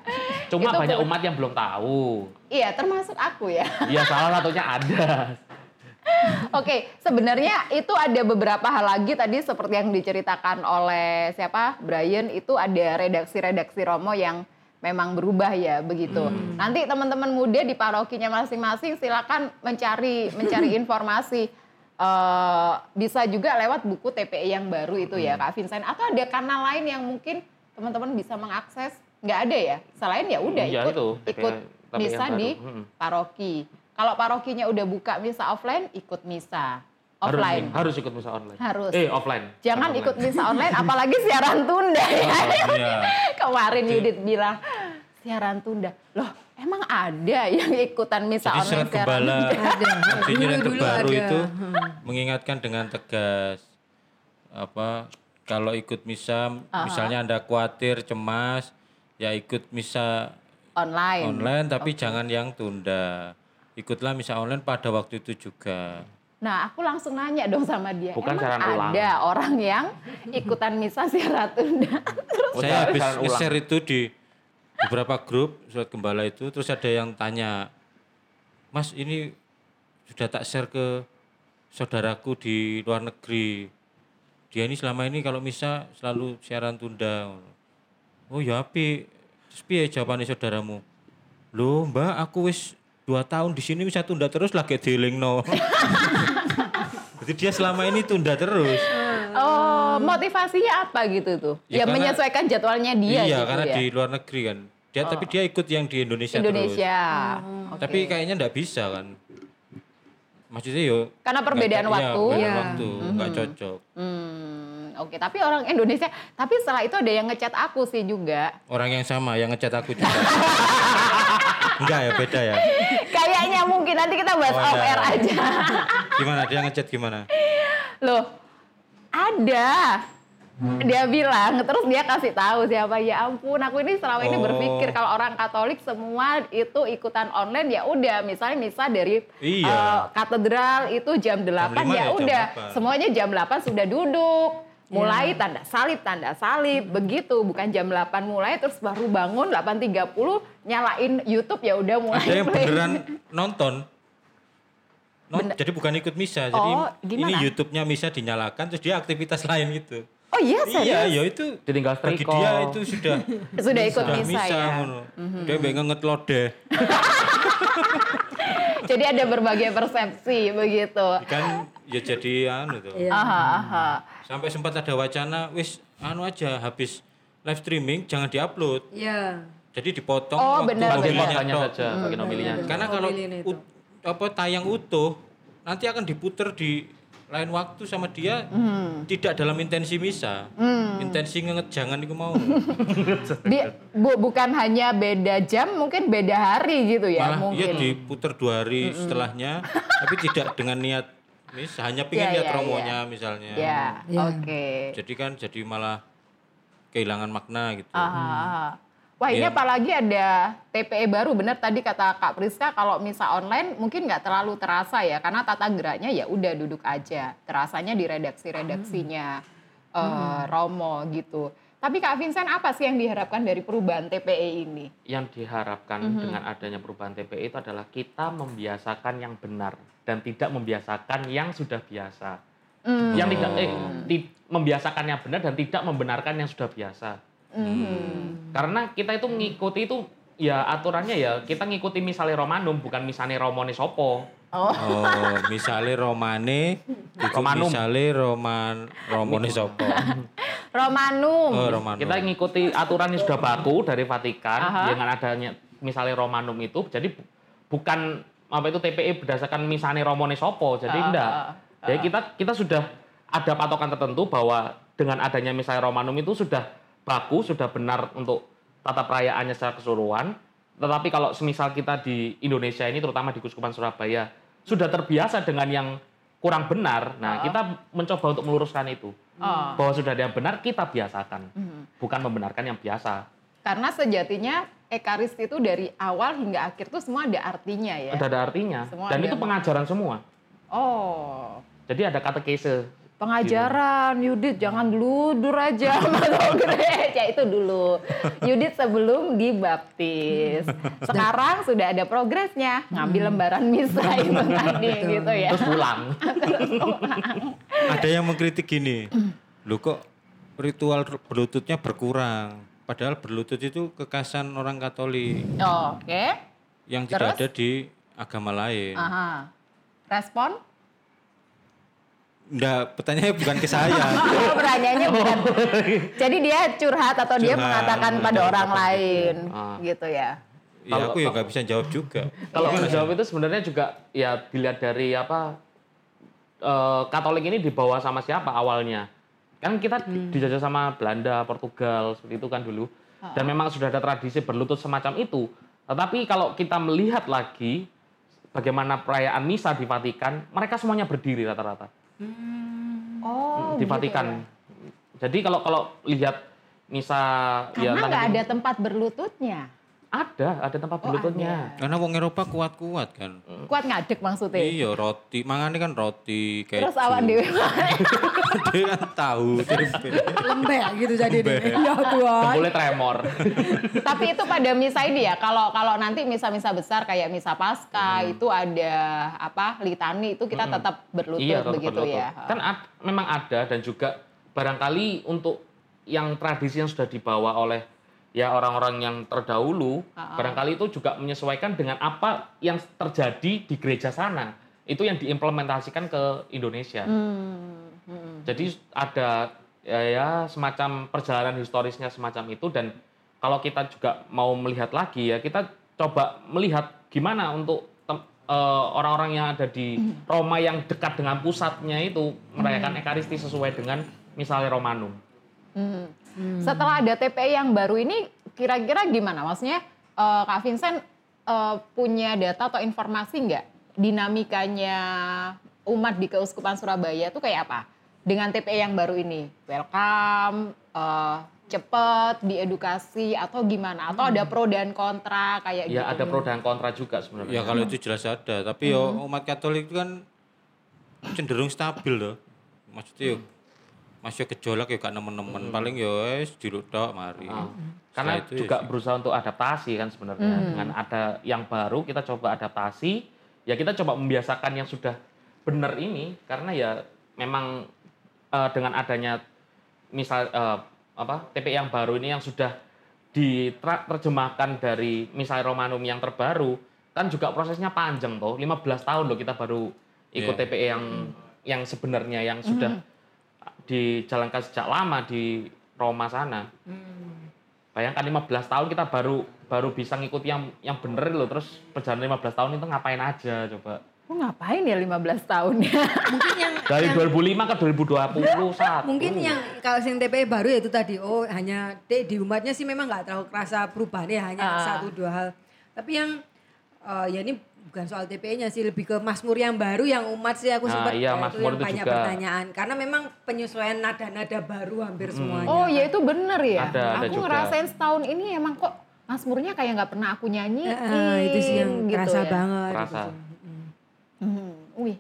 Cuma Itu banyak umat yang belum tahu. Iya termasuk aku ya. Ya salah satunya ada. Oke, sebenarnya itu ada beberapa hal lagi tadi seperti yang diceritakan oleh siapa Brian itu ada redaksi-redaksi Romo yang memang berubah ya begitu. Nanti teman-teman muda di parokinya masing-masing silakan mencari mencari informasi. Eh, bisa juga lewat buku TPE yang baru itu ya Kak Vincent atau ada kanal lain yang mungkin teman-teman bisa mengakses nggak ada ya selain ya udah Iya, ikut itu, ikut misa baru. di Mm-mm. paroki kalau parokinya udah buka misa offline ikut misa Harus, offline harus ikut misa online. Harus. Eh offline. jangan Bukan ikut online. misa online apalagi siaran tunda ya iya. kemarin Yudit bilang siaran tunda loh emang ada yang ikutan misa Jadi online surat siaran tunda? Ada. Artinya yang terbaru ada. itu Hmm. mengingatkan dengan tegas apa kalau ikut misa misalnya Anda khawatir, cemas, ya ikut misa online online tapi jangan yang tunda. Ikutlah misa online pada waktu itu juga. Nah, aku langsung nanya dong sama dia. Bukan Emang siaran ulang. ada orang yang ikutan misa siaran tunda? Terus Saya habis nge-share itu di beberapa grup surat gembala itu terus ada yang tanya, "Mas, ini sudah tak share ke saudaraku di luar negeri. Dia ini selama ini kalau misa selalu siaran tunda." Oh ya api. Terus piye jawabannya saudaramu? Loh, Mbak, aku wis dua tahun di sini bisa tunda terus lagi dealing no. Jadi dia selama ini tunda terus. oh, motivasinya apa gitu tuh? Ya, Ya, karena- menyesuaikan jadwalnya dia iya, gitu karena ya. di luar negeri kan. Dia tapi dia ikut yang di Indonesia, Indonesia. terus. Oke. Tapi kayaknya enggak bisa kan. Maksudnya yo Karena perbedaan nggak- iya, waktu. perbedaan Iya. waktu, enggak cocok. Hmm, oke. Tapi orang Indonesia. Tapi setelah itu ada yang ngechat aku sih juga. Orang yang sama yang ngechat aku juga. Enggak ya, beda ya. Kayaknya mungkin nanti kita bahas Oh, off iya. air aja. Gimana dia ngechat gimana? Loh, ada. Dia bilang, terus dia kasih tahu siapa ya ampun, aku ini selama ini Oh. berpikir kalau orang Katolik semua itu ikutan online ya udah, misalnya misal dari Iya. eh, katedral itu jam 8 lima ya ya jam udah, 8. semuanya jam 8 sudah duduk. Mulai tanda salib, tanda salib, begitu bukan jam 8 mulai terus baru bangun 8.30 nyalain YouTube ya udah mulai Ada yang play. beneran nonton. Non- jadi bukan ikut misa, jadi Oh, ini gimana? YouTube-nya misa dinyalakan terus dia aktivitas lain gitu. Oh iya serius? Iya, ya itu Ditinggal bagi setrika. dia itu sudah Sudah ikut sudah misa, misa, ya. ngono. Dia pengen nget lodeh. Jadi ada berbagai persepsi begitu. Kan ya jadi anu tuh. Iya. Aha, aha. Sampai sempat ada wacana wis anu aja habis live streaming jangan diupload. Iya. Jadi dipotong Oh, waktu mobilnya tok. saja, bagian mobilnya. benar. Karena kalau Mobilin itu. ut- apa tayang utuh nanti akan diputer di lain waktu sama dia Hmm. tidak dalam intensi misa. Intensi nget jangan itu mau. Di- bu- bukan hanya beda jam, mungkin beda hari gitu ya Malah mungkin. iya diputer dua hari setelahnya tapi tidak dengan niat misa, hanya Iya, pengen lihat iya, promonya misalnya. Ya, Iya. oke. Jadi kan jadi malah kehilangan makna gitu. Aha, aha. Wah ini Iya. apalagi ada TPE baru, benar tadi kata Kak Priska kalau misa online mungkin nggak terlalu terasa ya, karena tata geraknya ya udah duduk aja, terasanya di redaksi-redaksinya eh, Romo gitu. Tapi Kak Vincent apa sih yang diharapkan dari perubahan TPE ini? Yang diharapkan dengan adanya perubahan TPE itu adalah kita membiasakan yang benar dan tidak membiasakan yang sudah biasa. Hmm. Yang tidak eh ti- membiasakan yang benar dan tidak membenarkan yang sudah biasa. Hmm. Karena kita itu ngikuti itu ya aturannya ya kita ngikuti misalnya Romanum bukan misalnya Romone Sopo. Oh, Oh, misalnya Romane, itu Romanum. misalnya Roman Romone Sopo. Romanum. Oh, Romanum. Kita ngikuti aturan yang sudah baku dari Vatikan Aha. dengan adanya misalnya Romanum itu jadi bu- bukan apa itu TPE berdasarkan misalnya Romone Sopo. Jadi Ah, enggak. ah, Jadi kita kita sudah ada patokan tertentu bahwa dengan adanya misalnya Romanum itu sudah baku, sudah benar untuk tata perayaannya secara keseluruhan. Tetapi kalau semisal kita di Indonesia ini terutama di Kuskupan Surabaya sudah terbiasa dengan yang kurang benar, nah Ah. kita mencoba untuk meluruskan itu. Oh. Bahwa sudah ada yang benar kita biasakan, Mhm. bukan membenarkan yang biasa. Karena sejatinya Ekaristi itu dari awal hingga akhir tuh semua ada artinya ya. Ada ada artinya Semua dan ada itu pengajaran semua. Oh. Jadi ada katekese. Pengajaran Yudit jangan ludur aja gereja itu dulu. Yudit sebelum dibaptis. Sekarang sudah ada progresnya, ngambil lembaran misa itu tadi gitu ya. Terus pulang. Ada yang mengkritik gini, lu kok ritual berlututnya berkurang. Padahal berlutut itu kekasan orang Katolik Oh, Oke. yang tidak Terus? ada di agama lain. Aha. Respon? Enggak, pertanyaannya bukan ke saya. Oh, pertanyaannya bukan. Jadi dia curhat atau dia Curhat, mengatakan pada orang gitu. lain Ah. gitu ya. ya aku ya nggak bisa jawab juga. Kalau menjawab itu sebenarnya juga ya dilihat dari apa eh, Katolik ini dibawa sama siapa awalnya? Kan kita di- dijajah sama Belanda, Portugal seperti itu kan dulu. Dan memang sudah ada tradisi berlutut semacam itu. Tetapi kalau kita melihat lagi bagaimana perayaan misa di Vatikan, mereka semuanya berdiri rata-rata Oh, di gitu Vatikan. ya. Jadi kalau kalau lihat misa ya Karena nggak ada tempat berlututnya. Ada ada tempat Oh, berlututnya. Karena wong Eropa kuat-kuat kan. Kuat ngadek maksudnya. Iya roti, mangannya kan roti keju. Terus awak dewe Dia kan tahu. Lembek gitu jadi deh. Ya Tuhan. Boleh tremor. Tapi itu pada misa ini ya. Kalau kalau nanti misa-misa besar kayak misa Paskah itu ada apa litani itu kita tetap berlutut iya, tetap begitu berlutut. ya. Kan ad- memang ada dan juga barangkali untuk yang tradisi yang sudah dibawa oleh ya orang-orang yang terdahulu, Ah, barangkali itu juga menyesuaikan dengan apa yang terjadi di gereja sana. Itu yang diimplementasikan ke Indonesia. Hmm, hmm. Jadi ada ya, ya semacam perjalanan historisnya semacam itu dan kalau kita juga mau melihat lagi ya kita coba melihat gimana untuk tem- eh, orang-orang yang ada di Roma yang dekat dengan pusatnya itu merayakan Ekaristi sesuai dengan misalnya Romanum. Hmm. Setelah ada TPI yang baru ini kira-kira gimana? Maksudnya eh, Kak Vincent eh, punya data atau informasi nggak dinamikanya umat di Keuskupan Surabaya tuh kayak apa? Dengan TPE yang baru ini, welcome, eh, cepet, diedukasi atau gimana? Atau ada pro dan kontra kayak gitu? Ya ada pro dan kontra juga sebenarnya. Ya kalau itu jelas ada, tapi yo umat Katolik itu kan cenderung stabil loh. Maksudnya yo masih gejolak ya gak nemen-nemen, paling yo wis diluk tok mari. Ah. Karena itu juga ya berusaha untuk adaptasi kan sebenarnya. Dengan ada yang baru kita coba adaptasi, ya kita coba membiasakan yang sudah benar ini karena ya memang eh, dengan adanya misal eh, apa TPI yang baru ini yang sudah diterjemahkan dari misal Romanum yang terbaru kan juga prosesnya panjang toh 15 tahun loh kita baru ikut Iya. TPE yang yang sebenarnya yang sudah dijalankan sejak lama di Roma sana. Bayangkan 15 tahun kita baru baru bisa ngikuti yang yang bener loh terus perjalanan 15 tahun itu ngapain aja coba. Lu ngapain ya 15 tahun ya? Mungkin yang Dari yang- 2005 ke 2021. Mungkin yang kalau sing TPE baru ya itu tadi oh hanya di, di umatnya sih memang nggak terlalu kerasa perubahannya hanya Ah. satu dua hal. Tapi yang eh, ya ini bukan soal TPE-nya sih lebih ke Mazmur yang baru yang umat sih aku Nah, sempat iya, eh, Mazmur yang itu banyak juga. pertanyaan karena memang penyesuaian nada-nada baru hampir semuanya. Oh ya itu bener ya. Ada, ada aku juga. ngerasain setahun ini emang kok Mazmurnya kayak nggak pernah aku nyanyiin. Eh, itu sih yang gitu kerasa ya. banget. Kerasa. gitu sih. Hmm, Wih,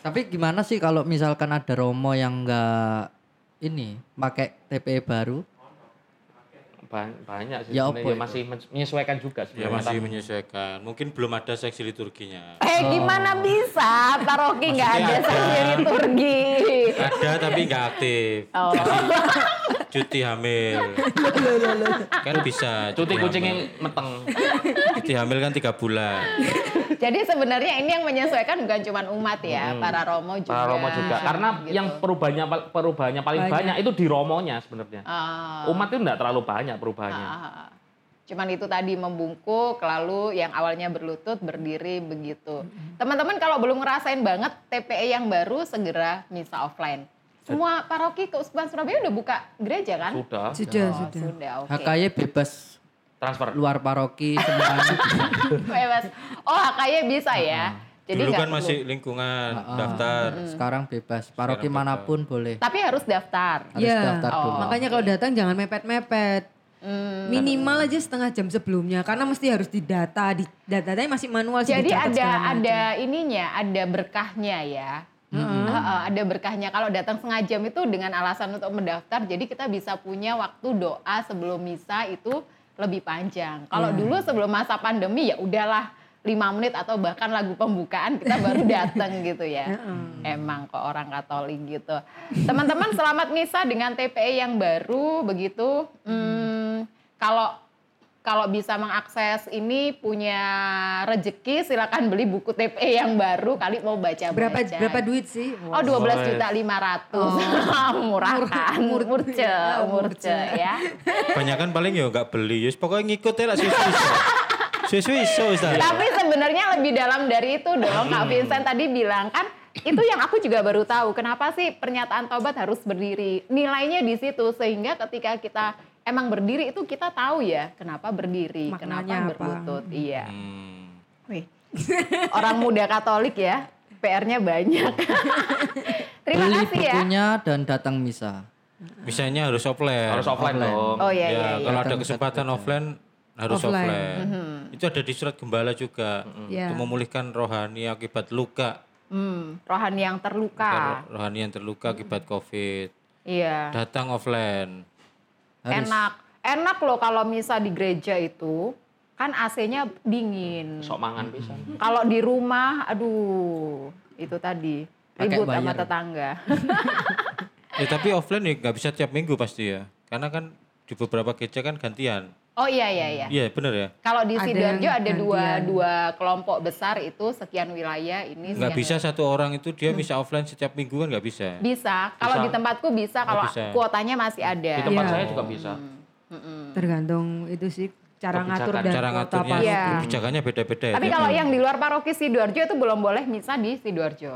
Tapi gimana sih kalau misalkan ada Romo yang enggak ini pakai TPE baru? Ba- banyak sih Ya, ya, masih men- menyesuaikan juga Ya sebenarnya. masih Tapi- menyesuaikan. Mungkin belum ada seksi liturginya. eh gimana bisa paroki nggak ada ada. liturgi? Ada tapi nggak aktif. Oh. Cuti hamil. kan bisa. cuti hamil. kucing yang meteng. Cuti hamil kan tiga bulan. Jadi sebenarnya ini yang menyesuaikan bukan cuma umat ya, para romo juga. Para Romo juga. Karena Gitu. yang perubahannya perubahannya paling Banyak. banyak, itu di Romonya sebenarnya. Ah. Umat itu enggak terlalu banyak perubahannya. Ah, Cuman itu tadi membungkuk, lalu yang awalnya berlutut berdiri begitu. Teman-teman kalau belum ngerasain banget TPE yang baru segera misa offline. Semua paroki keuskupan Surabaya udah buka gereja kan? Sudah. Sudah, Oh, sudah. sudah, oke. HKY bebas Transfer. luar paroki semuanya. Bebas. Oh, HKY bisa ya. Jadi Dulu kan perlu. masih lingkungan, Ah, daftar. Sekarang bebas. Paroki Sekarang mana pun boleh. Tapi harus daftar. Harus Iya. daftar Oh. dulu. Makanya kalau datang jangan mepet-mepet. Hmm. Minimal aja setengah jam sebelumnya karena mesti harus didata, di datanya masih manual sih Jadi ada ada ininya, ada berkahnya ya. Heeh, ada berkahnya. Kalau datang setengah jam itu dengan alasan untuk mendaftar, jadi kita bisa punya waktu doa sebelum misa itu lebih panjang. Kalau dulu sebelum masa pandemi ya udahlah lima menit atau bahkan lagu pembukaan kita baru datang gitu ya. Emang kok orang Katolik gitu. Teman-teman selamat misa dengan TPE yang baru begitu. Hmm, kalau kalau bisa mengakses ini punya rejeki silakan beli buku TPE yang baru kali mau baca berapa baca. berapa duit sih? Oh 12 juta 500 murah kan? Mur- murce Oh, murce. murce. ya. Banyakan paling ya nggak beli. Yus pokoknya ngikut ya lah tapi sebenarnya lebih dalam dari itu dong. Kak Vincent tadi bilang kan itu yang aku juga baru tahu. Kenapa sih pernyataan tobat harus berdiri? Nilainya di situ. Sehingga ketika kita emang berdiri itu kita tahu ya kenapa berdiri Maknanya kenapa apa. berlutut iya Hmm. Wih, orang muda Katolik ya, PR-nya banyak. Terima Beli kasih ya. bukunya dan datang misa. Misalnya harus offline. Harus offline, Offline. dong. Oh iya ya, iya. iya. kalau ada kesempatan offline harus Offline. offline. Itu ada di surat gembala juga. Iya. Untuk memulihkan rohani akibat luka. Hmm, rohani yang terluka. Rohani yang terluka akibat Covid. Iya. Datang offline. Harus. Enak. Enak loh kalau misa di gereja itu kan AC-nya dingin. Sok mangan pisan. Kalau di rumah, aduh, itu tadi ribut sama tetangga. Ya tapi offline ya nggak bisa tiap minggu pasti ya. Karena kan di beberapa gereja kan gantian. Oh iya iya iya. Iya bener ya. Kalau di Ada Sidoarjo yang ada dua gantian. dua kelompok besar itu sekian wilayah ini. Nggak sekian bisa satu orang itu dia bisa offline setiap minggu kan nggak bisa. Bisa. Kalau di tempatku bisa kalau kuotanya masih ada. Di tempat Iya. saya juga bisa. Tergantung itu sih cara Kebijakan. ngatur dan Cara ngaturnya, pas. Iya. kebijakannya beda-beda ya. Tapi tiap kalau yang di luar paroki Sidoarjo itu belum boleh misa di Sidoarjo.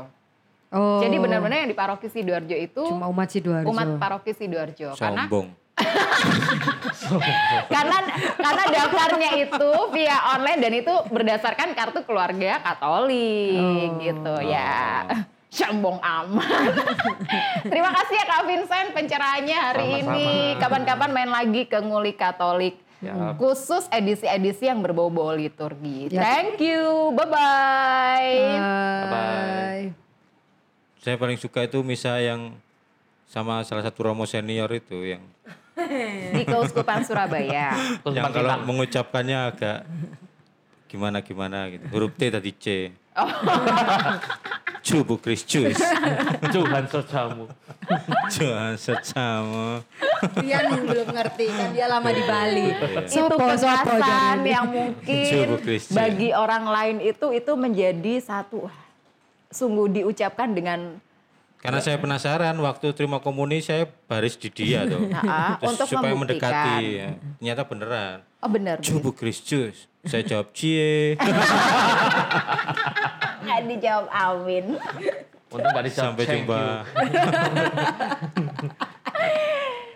Oh. Jadi benar-benar yang di paroki Sidoarjo itu cuma umat Sidoarjo. umat paroki Sidoarjo. Sombong. karena karena daftarnya itu via online dan itu berdasarkan kartu keluarga Katolik gitu ya. Sombong amat. Terima kasih ya Kak Vincent pencerahannya hari Sama-sama. ini. Kapan-kapan main lagi ke Ngulik Katolik. Siap. Khusus edisi-edisi yang berbau-bau liturgi. Ya. Thank you. Bye-bye. Bye-bye. Saya paling suka itu misa yang sama salah satu romo senior itu yang Di Keuskupan Surabaya. Yang kalau mengucapkannya agak gimana gimana gitu. Huruf T tadi C. Cubu Kristus. Tuhan sajamu. Jangan secamu. Rian belum ngerti kan dia lama di Bali. itu Sopo, sopo, kekerasan yang mungkin bagi orang lain itu itu menjadi satu sungguh diucapkan dengan Karena saya penasaran waktu terima komuni saya baris di dia tuh. Nah, Terus untuk supaya membuktikan. mendekati. Ya. Ternyata beneran. oh benar Cubu Kristus. Saya jawab cie. nggak dijawab Amin Untuk nggak dijawab Sampai jumpa.